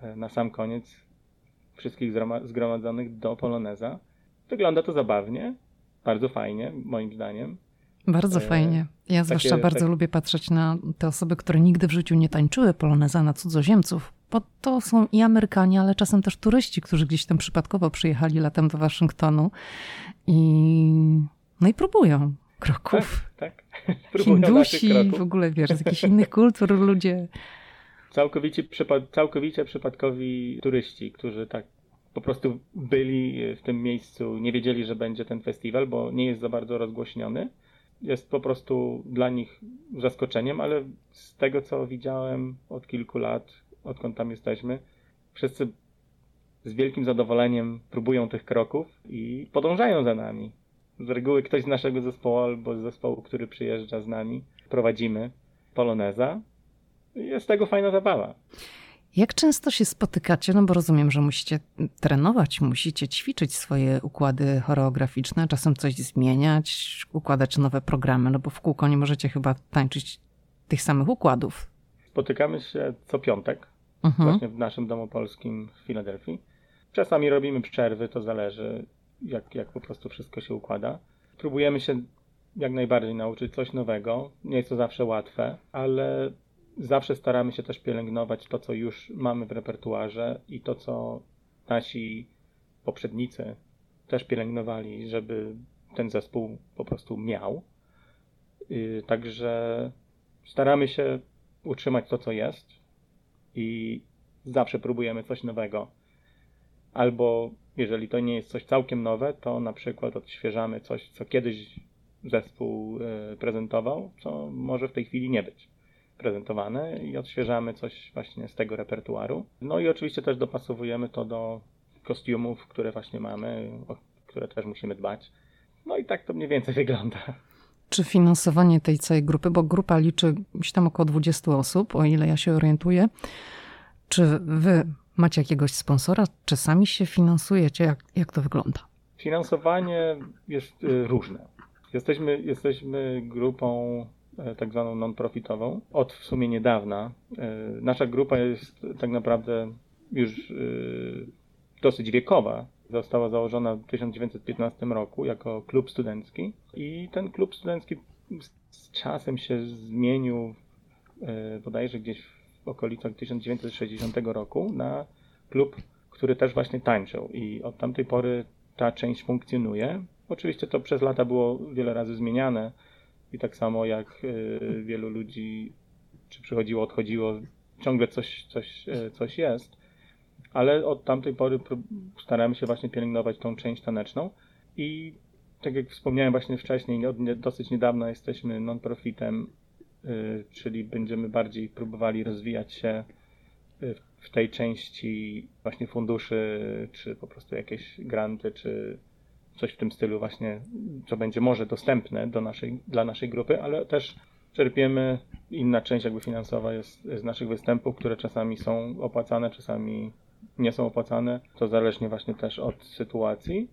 e, na sam koniec wszystkich zgromadzonych do Poloneza. Wygląda to zabawnie, bardzo fajnie, moim zdaniem. Bardzo e, fajnie. Ja zwłaszcza takie, bardzo tak... lubię patrzeć na te osoby, które nigdy w życiu nie tańczyły poloneza na cudzoziemców, bo to są i Amerykanie, ale czasem też turyści, którzy gdzieś tam przypadkowo przyjechali latem do Waszyngtonu i no i próbują kroków. Tak, tak. Hindusi, w ogóle wiesz, z jakichś innych kultur ludzie. Całkowicie, przypad całkowicie przypadkowi turyści, którzy tak po prostu byli w tym miejscu, nie wiedzieli, że będzie ten festiwal, bo nie jest za bardzo rozgłośniony. Jest po prostu dla nich zaskoczeniem, ale z tego co widziałem od kilku lat, odkąd tam jesteśmy, wszyscy z wielkim zadowoleniem próbują tych kroków i podążają za nami. Z reguły ktoś z naszego zespołu albo z zespołu, który przyjeżdża z nami, prowadzimy poloneza. Jest tego fajna zabawa. Jak często się spotykacie? No bo rozumiem, że musicie trenować, musicie ćwiczyć swoje układy choreograficzne, czasem coś zmieniać, układać nowe programy, no bo w kółko nie możecie chyba tańczyć tych samych układów. Spotykamy się co piątek, mhm. właśnie w naszym domu polskim w Filadelfii. Czasami robimy przerwy, to zależy jak, jak po prostu wszystko się układa. Próbujemy się jak najbardziej nauczyć coś nowego. Nie jest to zawsze łatwe, ale zawsze staramy się też pielęgnować to, co już mamy w repertuarze i to, co nasi poprzednicy też pielęgnowali, żeby ten zespół po prostu miał. Y, także staramy się utrzymać to, co jest i zawsze próbujemy coś nowego. Albo jeżeli to nie jest coś całkiem nowe, to na przykład odświeżamy coś, co kiedyś zespół y, prezentował, co może w tej chwili nie być prezentowane i odświeżamy coś właśnie z tego repertuaru. No i oczywiście też dopasowujemy to do kostiumów, które właśnie mamy, o które też musimy dbać. No i tak to mniej więcej wygląda. Czy finansowanie tej całej grupy, bo grupa liczy się tam około 20 osób, o ile ja się orientuję, czy wy macie jakiegoś sponsora, czy sami się finansujecie? Jak, jak to wygląda? Finansowanie jest y, różne. Jesteśmy, jesteśmy grupą tak zwaną non-profitową od w sumie niedawna. E, nasza grupa jest tak naprawdę już e, dosyć wiekowa. Została założona w 1915 roku jako klub studencki i ten klub studencki z czasem się zmienił bodajże gdzieś w okolicach 1960 roku na klub, który też właśnie tańczył i od tamtej pory ta część funkcjonuje. Oczywiście to przez lata było wiele razy zmieniane i tak samo jak e, wielu ludzi, czy przychodziło, odchodziło, ciągle coś, coś, e, coś jest. Ale od tamtej pory staramy się właśnie pielęgnować tą część taneczną i tak jak wspomniałem właśnie wcześniej, od dosyć niedawna jesteśmy non-profitem, e, czyli będziemy bardziej próbowali rozwijać się w tej części właśnie funduszy, czy po prostu jakieś granty, czy coś w tym stylu właśnie, co będzie może dostępne do naszej, dla naszej grupy, ale też czerpiemy, inna część jakby finansowa jest z naszych występów, które czasami są opłacane, czasami nie są opłacane, to zależnie właśnie też od sytuacji,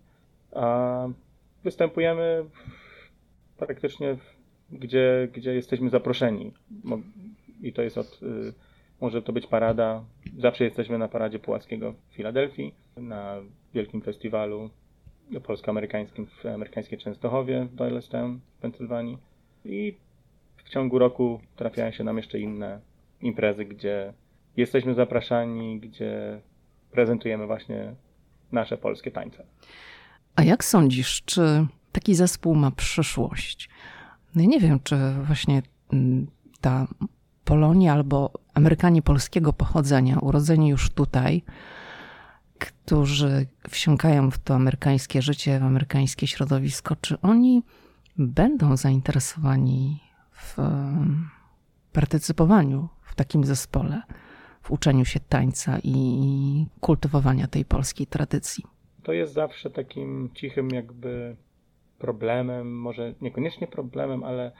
a występujemy praktycznie gdzie, gdzie jesteśmy zaproszeni. I to jest od, y, może to być parada, zawsze jesteśmy na paradzie Pułackiego w Filadelfii, na wielkim festiwalu polsko-amerykańskim w amerykańskiej Częstochowie w Doylestown w Pensylwanii i w ciągu roku trafiają się nam jeszcze inne imprezy, gdzie jesteśmy zapraszani, gdzie prezentujemy właśnie nasze polskie tańce. A jak sądzisz, czy taki zespół ma przyszłość? No nie wiem, czy właśnie mm, ta Polonia albo Amerykanie polskiego pochodzenia, urodzeni już tutaj, którzy wsiąkają w to amerykańskie życie, w amerykańskie środowisko, czy oni będą zainteresowani w partycypowaniu w takim zespole, w uczeniu się tańca i kultywowania tej polskiej tradycji? To jest zawsze takim cichym jakby problemem, może niekoniecznie problemem, ale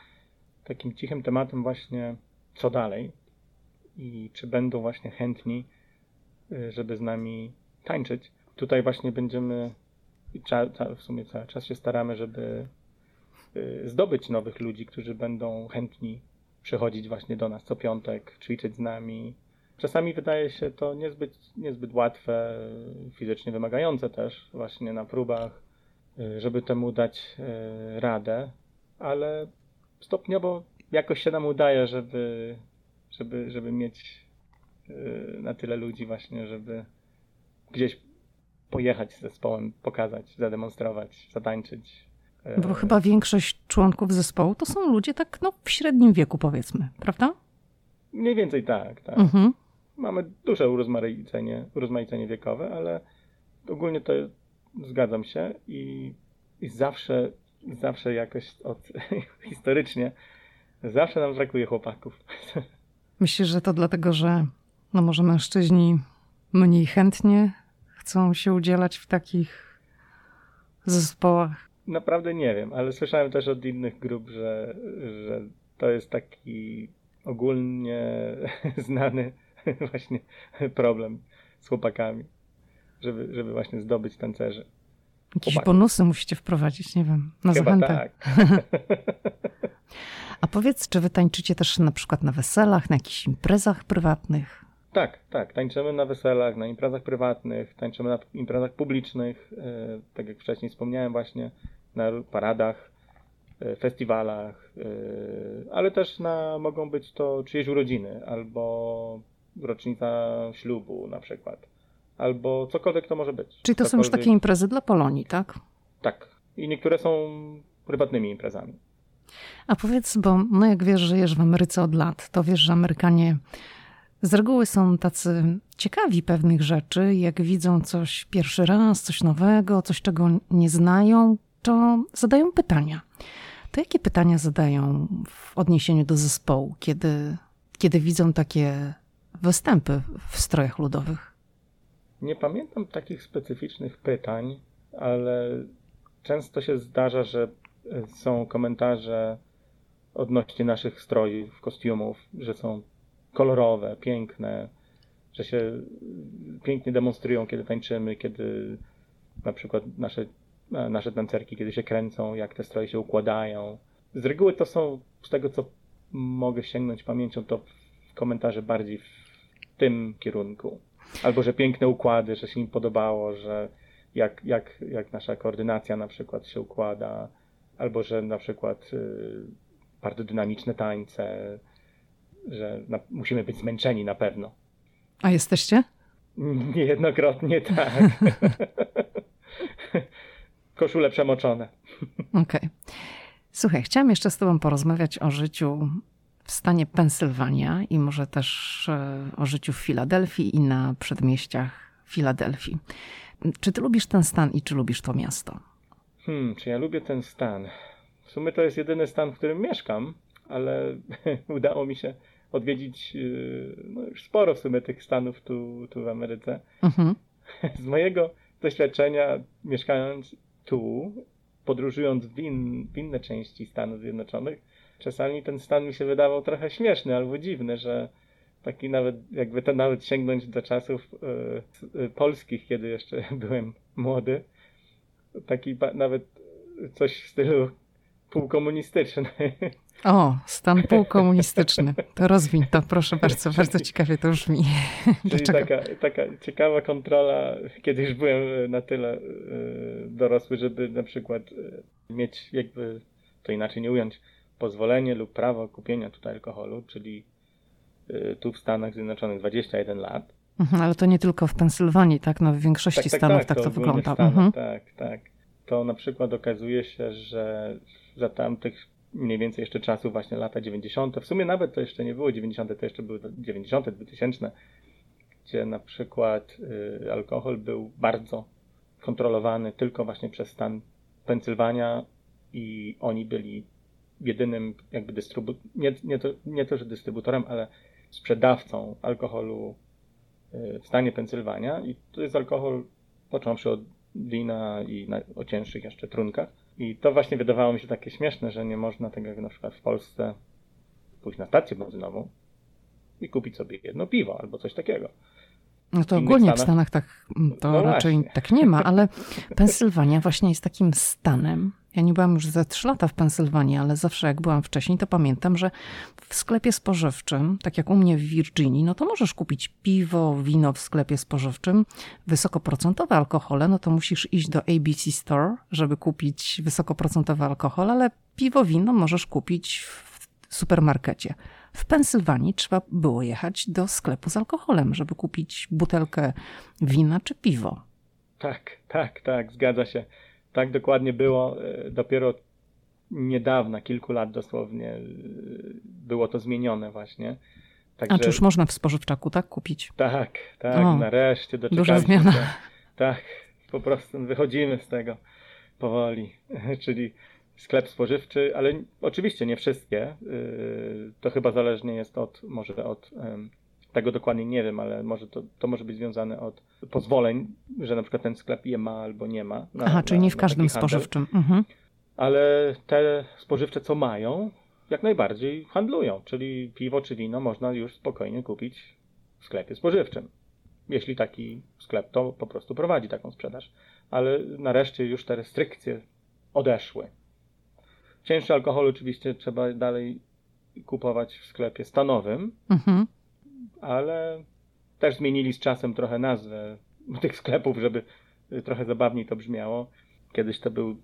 takim cichym tematem właśnie co dalej i czy będą właśnie chętni, y, żeby z nami tańczyć. Tutaj właśnie będziemy w sumie cały czas się staramy, żeby y, zdobyć nowych ludzi, którzy będą chętni przychodzić właśnie do nas co piątek, ćwiczyć z nami. Czasami wydaje się to niezbyt, niezbyt łatwe, fizycznie wymagające też właśnie na próbach, y, żeby temu dać radę, ale stopniowo jakoś się nam udaje, żeby, żeby, żeby mieć na tyle ludzi właśnie, żeby gdzieś pojechać z zespołem, pokazać, zademonstrować, zatańczyć. Yy. Bo chyba większość członków zespołu to są ludzie tak no, w średnim wieku powiedzmy, prawda? Mniej więcej tak, tak. Mhm. Mamy duże urozmaicenie, urozmaicenie wiekowe, ale ogólnie to zgadzam się i, i zawsze, zawsze jakoś od, historycznie Zawsze nam brakuje chłopaków. Myślisz, że to dlatego, że no może mężczyźni mniej chętnie chcą się udzielać w takich zespołach? Naprawdę nie wiem, ale słyszałem też od innych grup, że, że to jest taki ogólnie znany właśnie problem z chłopakami, żeby, żeby właśnie zdobyć tancerzy. Jakieś Chłopaków. bonusy musicie wprowadzić, nie wiem, na Chyba zachętę. tak. A powiedz, czy wy tańczycie też na przykład na weselach, na jakichś imprezach prywatnych? Tak, tak. Tańczymy na weselach, na imprezach prywatnych, tańczymy na imprezach publicznych, e, tak jak wcześniej wspomniałem właśnie, na paradach, e, festiwalach, e, ale też na, mogą być to czyjeś urodziny albo rocznica ślubu na przykład, albo cokolwiek to może być. Czyli to cokolwiek... są już takie imprezy dla Polonii, tak? Tak. I niektóre są prywatnymi imprezami. A powiedz, bo no jak wiesz, żyjesz w Ameryce od lat, to wiesz, że Amerykanie z reguły są tacy ciekawi pewnych rzeczy. Jak widzą coś pierwszy raz, coś nowego, coś czego nie znają, to zadają pytania. To jakie pytania zadają w odniesieniu do zespołu, kiedy, kiedy widzą takie występy w strojach ludowych? Nie pamiętam takich specyficznych pytań, ale często się zdarza, że są komentarze odnośnie naszych strojów, kostiumów, że są kolorowe, piękne, że się pięknie demonstrują, kiedy tańczymy, kiedy na przykład nasze, nasze tancerki, kiedy się kręcą, jak te stroje się układają. Z reguły to są, z tego co mogę sięgnąć pamięcią, to komentarze bardziej w tym kierunku. Albo, że piękne układy, że się im podobało, że jak, jak, jak nasza koordynacja na przykład się układa, albo że na przykład y, bardzo dynamiczne tańce, że na, musimy być zmęczeni na pewno. A jesteście? Niejednokrotnie tak. Koszule przemoczone. Okej. Okay. Słuchaj, chciałam jeszcze z Tobą porozmawiać o życiu w stanie Pensylwania i może też e, o życiu w Filadelfii i na przedmieściach Filadelfii. Czy Ty lubisz ten stan i czy lubisz to miasto? Hmm, czy ja lubię ten stan? W sumie to jest jedyny stan, w którym mieszkam, ale udało mi się odwiedzić yy, no już sporo w sumie tych stanów tu, tu w Ameryce. Mhm. Z mojego doświadczenia mieszkając tu, podróżując w, in, w inne części Stanów Zjednoczonych, czasami ten stan mi się wydawał trochę śmieszny albo dziwny, że taki nawet, jakby to nawet sięgnąć do czasów yy, polskich, kiedy jeszcze byłem młody, taki nawet coś w stylu półkomunistyczny. O, stan półkomunistyczny. To rozwiń to, proszę bardzo, bardzo ciekawie to brzmi. Czyli taka, taka ciekawa kontrola, kiedy już byłem na tyle e, dorosły, żeby na przykład e, mieć jakby, to inaczej nie ująć, pozwolenie lub prawo kupienia tutaj alkoholu, czyli e, tu w Stanach Zjednoczonych 21 lat. Mhm, ale to nie tylko w Pensylwanii, tak? No w większości tak, tak, stanów tak, tak to, to wygląda. Stanów, mhm. Tak, tak to na przykład okazuje się, że za tamtych mniej więcej jeszcze czasów, właśnie lata 90., w sumie nawet to jeszcze nie było 90., to jeszcze były 90., 2000, gdzie na przykład y, alkohol był bardzo kontrolowany tylko właśnie przez stan Pensylwania i oni byli jedynym jakby dystrybutorem, nie, nie, to, nie to, że dystrybutorem, ale sprzedawcą alkoholu y, w stanie Pensylwania i to jest alkohol począwszy od wina i na, o cięższych jeszcze trunkach. I to właśnie wydawało mi się takie śmieszne, że nie można tego jak na przykład w Polsce pójść na stację benzynową i kupić sobie jedno piwo albo coś takiego. No to ogólnie w Stanach tak mm, to no raczej właśnie. tak nie ma, ale Pensylwania właśnie jest takim stanem. Ja nie byłam już za trzy lata w Pensylwanii, ale zawsze jak byłam wcześniej, to pamiętam, że w sklepie spożywczym, tak jak u mnie w Virginii, no to możesz kupić piwo, wino w sklepie spożywczym, wysokoprocentowe alkohole, no to musisz iść do ABC Store, żeby kupić wysokoprocentowy alkohol, ale piwo, wino możesz kupić w supermarkecie. W Pensylwanii trzeba było jechać do sklepu z alkoholem, żeby kupić butelkę wina czy piwo. Tak, tak, tak, zgadza się. Tak dokładnie było. E, dopiero niedawna, kilku lat dosłownie, e, było to zmienione właśnie. Także... A czy już można w spożywczaku tak kupić? Tak, tak, o, nareszcie doczekaliśmy Duża zmiana. Się. Tak, po prostu wychodzimy z tego powoli. Czyli sklep spożywczy, ale oczywiście nie wszystkie. Yy, to chyba zależnie jest od, może od, tego dokładnie nie wiem, ale może to, to może być związane od pozwoleń, że na przykład ten sklep je ma albo nie ma. Na, Aha, czyli nie w każdym spożywczym. Mhm. Ale te spożywcze, co mają, jak najbardziej handlują, czyli piwo czy wino można już spokojnie kupić w sklepie spożywczym. Jeśli taki sklep to po prostu prowadzi taką sprzedaż. Ale nareszcie już te restrykcje odeszły. Cięższy alkohol oczywiście trzeba dalej kupować w sklepie stanowym, mhm. Ale też zmienili z czasem trochę nazwę tych sklepów, żeby trochę zabawniej to brzmiało. Kiedyś to był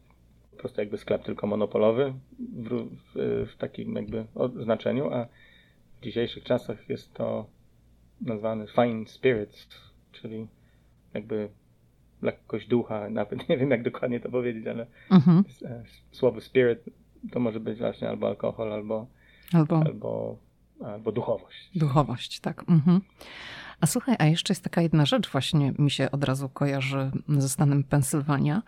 po prostu jakby sklep tylko monopolowy w, w, w takim jakby znaczeniu, a w dzisiejszych czasach jest to nazwany fine spirits, czyli jakby lekkość ducha, nawet nie wiem jak dokładnie to powiedzieć, ale mhm. E, słowo spirit to może być właśnie albo alkohol, albo, albo, albo, albo duchowość. Duchowość, tak. Mhm. A słuchaj, a jeszcze jest taka jedna rzecz, właśnie mi się od razu kojarzy ze stanem Pensylwania,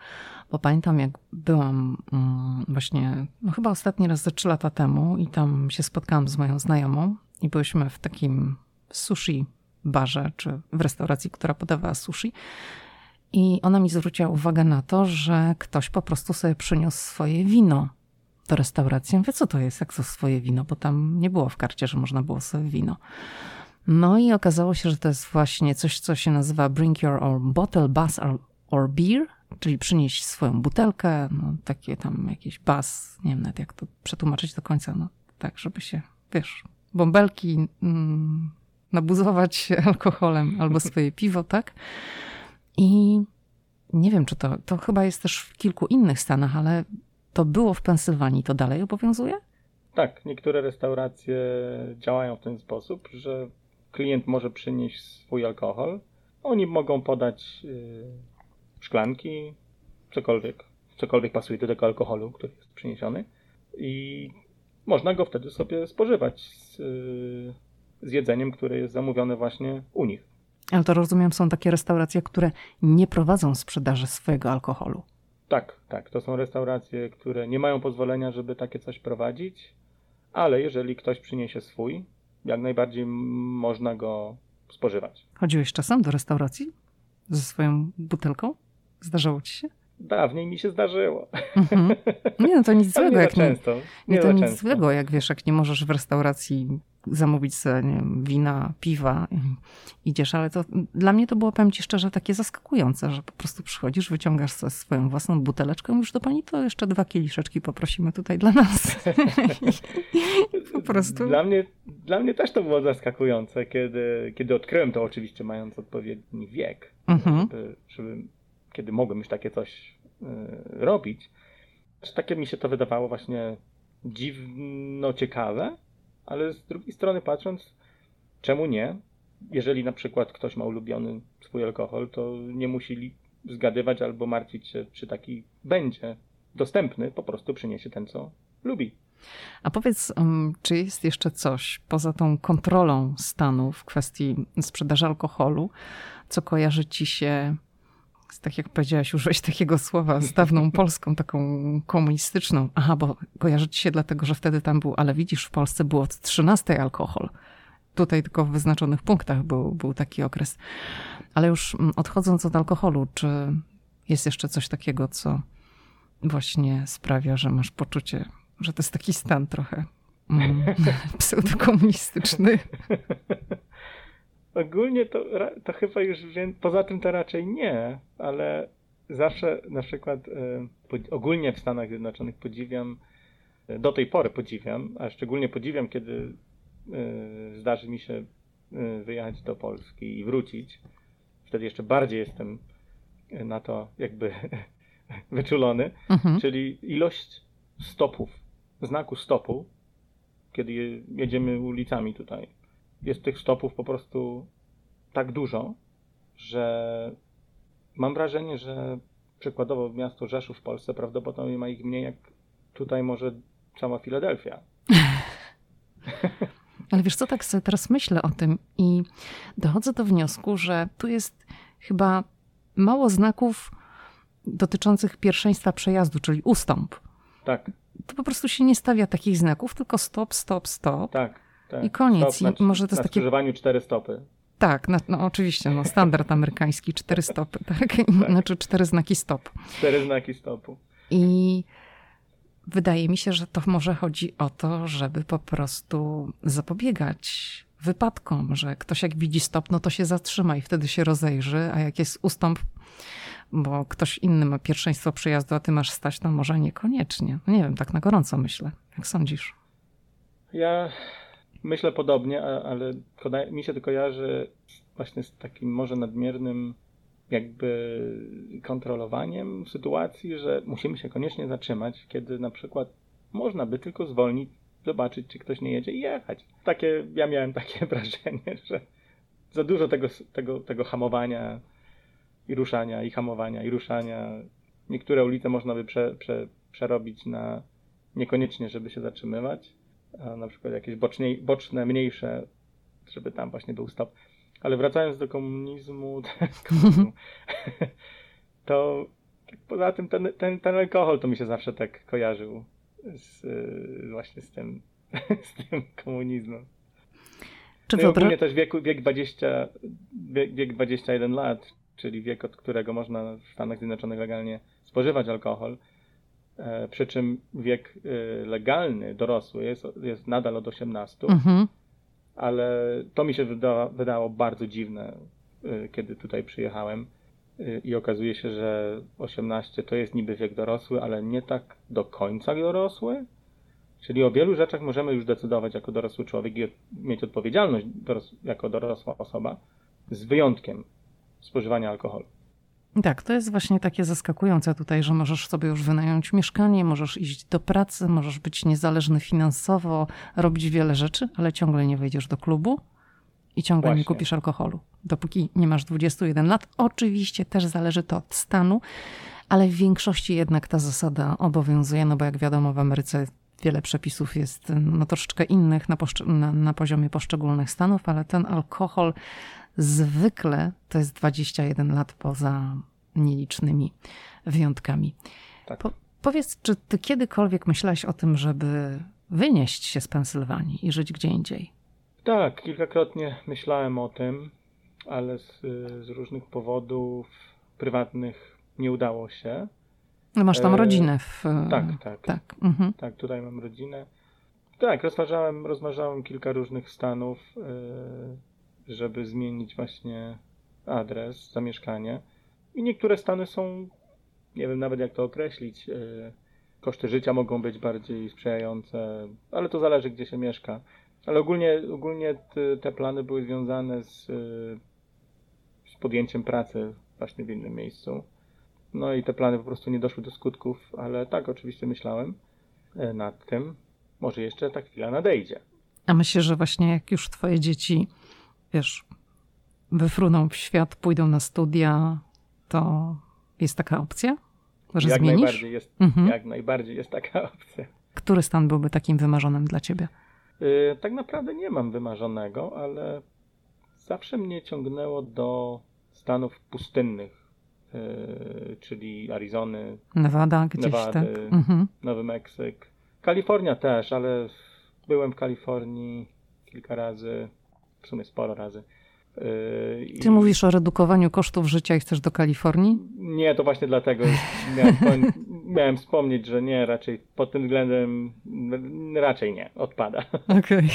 bo pamiętam jak byłam mm, właśnie, no chyba ostatni raz ze trzy lata temu i tam się spotkałam z moją znajomą i byliśmy w takim sushi barze, czy w restauracji, która podawała sushi. I ona mi zwróciła uwagę na to, że ktoś po prostu sobie przyniósł swoje wino do restauracji. Mówię, co to jest, jak to swoje wino, bo tam nie było w karcie, że można było sobie wino. No i okazało się, że to jest właśnie coś, co się nazywa bring your own bottle, bus or, or beer, czyli przynieść swoją butelkę, no takie tam jakieś bas, nie wiem nawet jak to przetłumaczyć do końca, no tak, żeby się, wiesz, bąbelki mm, nabuzować alkoholem albo swoje piwo, tak? I nie wiem, czy to, to chyba jest też w kilku innych stanach, ale to było w Pensylwanii, to dalej obowiązuje? Tak, niektóre restauracje działają w ten sposób, że klient może przynieść swój alkohol. Oni mogą podać yy, szklanki, cokolwiek, cokolwiek pasuje do tego alkoholu, który jest przyniesiony. I można go wtedy sobie spożywać z, yy, z jedzeniem, które jest zamówione właśnie u nich. Ale to rozumiem, są takie restauracje, które nie prowadzą sprzedaży swojego alkoholu. Tak, tak. To są restauracje, które nie mają pozwolenia, żeby takie coś prowadzić, ale jeżeli ktoś przyniesie swój, jak najbardziej można go spożywać. Chodziłeś czasem do restauracji ze swoją butelką? Zdarzało ci się? Dawniej mi się zdarzyło. Mm-hmm. Nie, no to nic złego. nie jak często. Nie, nie to nic często. złego, jak wiesz, jak nie możesz w restauracji zamówić sobie wiem, wina, piwa idziesz, ale to dla mnie to było, powiem ci szczerze, takie zaskakujące, że po prostu przychodzisz, wyciągasz sobie swoją własną buteleczkę i mówisz do pani, to jeszcze dwa kieliszeczki poprosimy tutaj dla nas. po prostu. Dla mnie, dla mnie też to było zaskakujące, kiedy, kiedy odkryłem to oczywiście mając odpowiedni wiek, mhm. żeby, żeby, kiedy mogłem już takie coś y, robić. Takie mi się to wydawało właśnie dziwno ciekawe, ale z drugiej strony patrząc, czemu nie? Jeżeli na przykład ktoś ma ulubiony swój alkohol, to nie musi zgadywać albo martwić się, czy taki będzie dostępny, po prostu przyniesie ten, co lubi. A powiedz, um, czy jest jeszcze coś poza tą kontrolą stanu w kwestii sprzedaży alkoholu, co kojarzy ci się tak jak powiedziałaś, użyłeś takiego słowa z dawną Polską, taką komunistyczną. Aha, bo kojarzy ci się dlatego, że wtedy tam był, ale widzisz, w Polsce było od 13 alkohol. Tutaj tylko w wyznaczonych punktach był, był taki okres. Ale już mm, odchodząc od alkoholu, czy jest jeszcze coś takiego, co właśnie sprawia, że masz poczucie, że to jest taki stan trochę mm, pseudokomunistyczny? Ogólnie to, to chyba już poza tym to raczej nie, ale zawsze na przykład e, ogólnie w Stanach Zjednoczonych podziwiam, e, do tej pory podziwiam, a szczególnie podziwiam, kiedy e, zdarzy mi się wyjechać do Polski i wrócić. Wtedy jeszcze bardziej jestem na to jakby wyczulony, mhm. czyli ilość stopów, znaku stopu, kiedy jedziemy ulicami tutaj jest tych stopów po prostu tak dużo, że mam wrażenie, że przykładowo miasto Rzeszów w Polsce prawdopodobnie ma ich mniej jak tutaj może cała Filadelfia. Ale wiesz co, tak sobie teraz myślę o tym i dochodzę do wniosku, że tu jest chyba mało znaków dotyczących pierwszeństwa przejazdu, czyli ustąp. Tak. To po prostu się nie stawia takich znaków, tylko stop, stop, stop. Tak. Tak. I koniec. Stop, I może to jest na takie. skrzyżowaniu cztery stopy. Tak, no, no, oczywiście, no, standard amerykański, cztery stopy, tak? tak? Znaczy cztery znaki stop. Cztery znaki stopu. I wydaje mi się, że to może chodzi o to, żeby po prostu zapobiegać wypadkom, że ktoś jak widzi stop, no to się zatrzyma i wtedy się rozejrzy, a jak jest ustąp, bo ktoś inny ma pierwszeństwo przejazdu, a ty masz stać, to może niekoniecznie. No nie wiem, tak na gorąco myślę. Jak sądzisz? Ja Myślę podobnie, ale mi się to kojarzy właśnie z takim może nadmiernym jakby kontrolowaniem sytuacji, że musimy się koniecznie zatrzymać, kiedy na przykład można by tylko zwolnić, zobaczyć, czy ktoś nie jedzie i jechać. Takie, ja miałem takie wrażenie, że za dużo tego, tego, tego hamowania i ruszania, i hamowania, i ruszania. Niektóre ulice można by prze, prze, przerobić na niekoniecznie, żeby się zatrzymywać na przykład jakieś boczniej, boczne, mniejsze, żeby tam właśnie był stop. Ale wracając do komunizmu, to poza tym ten, ten, ten alkohol to mi się zawsze tak kojarzył z, właśnie z tym, z tym komunizmem. Czy no i ogólnie też wiek, wiek, 20, wiek, wiek 21 lat, czyli wiek, od którego można w Stanach Zjednoczonych legalnie spożywać alkohol, przy czym wiek e, legalny, dorosły jest, jest nadal od 18, mhm. ale to mi się wydało, wydało bardzo dziwne, e, kiedy tutaj przyjechałem i okazuje się, że 18 to jest niby wiek dorosły, ale nie tak do końca dorosły. Czyli o wielu rzeczach możemy już decydować jako dorosły człowiek i mieć odpowiedzialność jako dorosła osoba, z wyjątkiem spożywania alkoholu. Tak, to jest właśnie takie zaskakujące tutaj, że możesz sobie już wynająć mieszkanie, możesz iść do pracy, możesz być niezależny finansowo, robić wiele rzeczy, ale ciągle nie wejdziesz do klubu i ciągle właśnie. nie kupisz alkoholu, dopóki nie masz 21 lat. Oczywiście też zależy to od stanu, ale w większości jednak ta zasada obowiązuje, no bo jak wiadomo w Ameryce wiele przepisów jest no, troszeczkę innych na, na, na poziomie poszczególnych stanów, ale ten alkohol zwykle to jest 21 lat poza nielicznymi wyjątkami. Tak. Po, powiedz, czy ty kiedykolwiek myślałeś o tym, żeby wynieść się z Pensylwanii i żyć gdzie indziej? Tak, kilkakrotnie myślałem o tym, ale z, z różnych powodów prywatnych nie udało się. No masz tam e, rodzinę w... Tak, tak. Tak, mhm. tak tutaj mam rodzinę. Tak, rozważałem, rozważałem kilka różnych stanów. E, żeby zmienić właśnie adres, zamieszkanie. I niektóre stany są, nie wiem nawet jak to określić, e, koszty życia mogą być bardziej sprzyjające, ale to zależy gdzie się mieszka. Ale ogólnie, ogólnie te, plany były związane z, e, z podjęciem pracy właśnie w innym miejscu. No i te plany po prostu nie doszły do skutków, ale tak, oczywiście myślałem e, nad tym. Może jeszcze ta chwila nadejdzie. A myślę, że właśnie jak już twoje dzieci wiesz, wyfruną w świat, pójdą na studia, to jest taka opcja, że jak zmienisz? Najbardziej jest, mhm. Jak najbardziej jest taka opcja. Który stan byłby takim wymarzonym dla ciebie? Yy, tak naprawdę nie mam wymarzonego, ale zawsze mnie ciągnęło do stanów pustynnych. yy, czyli Arizony, Nevada gdzieś, Nevady, tak? Mhm. Nowy Meksyk. Kalifornia też, ale byłem w Kalifornii kilka razy, w sumie sporo razy. Yy, i- Ty mówisz o redukowaniu kosztów życia i chcesz do Kalifornii? Nie, to właśnie dlatego miałem, miałem wspomnieć, że nie, raczej pod tym względem raczej nie, odpada. Okej.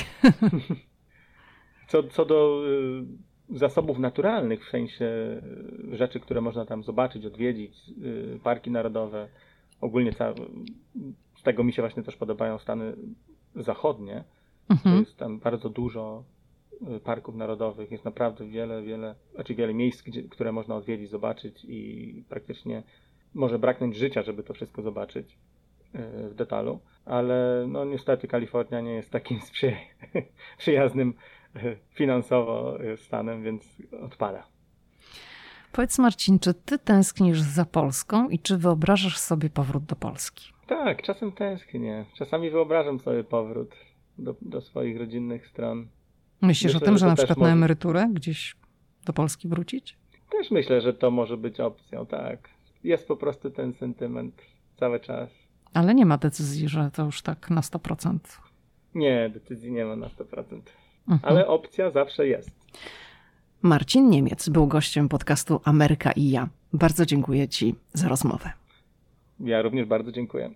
Co, co do y, zasobów naturalnych, w sensie y, rzeczy, które można tam zobaczyć, odwiedzić, y, parki narodowe, ogólnie ca- z tego mi się właśnie też podobają Stany Zachodnie, to Mhm. jest tam bardzo dużo parków narodowych, jest naprawdę wiele, wiele, znaczy wiele miejsc, gdzie, które można odwiedzić, zobaczyć i praktycznie może braknąć życia, żeby to wszystko zobaczyć y, w detalu, ale no niestety Kalifornia nie jest takim sprzyj- przyjaznym y, finansowo y, stanem, więc odpada. Powiedz Marcin, czy ty tęsknisz za Polską i czy wyobrażasz sobie powrót do Polski? Tak, czasem tęsknię. Czasami wyobrażam sobie powrót do, do swoich rodzinnych stron. Myślisz Myślę, o tym, że że na przykład może- na emeryturę gdzieś do Polski wrócić? Też myślę, że to może być opcją, tak. Jest po prostu ten sentyment cały czas. Ale nie ma decyzji, że to już tak na 100%. Nie, decyzji nie ma na 100%. Mhm. Ale opcja zawsze jest. Marcin Niemiec był gościem podcastu Ameryka i ja. Bardzo dziękuję Ci za rozmowę. Ja również bardzo dziękuję.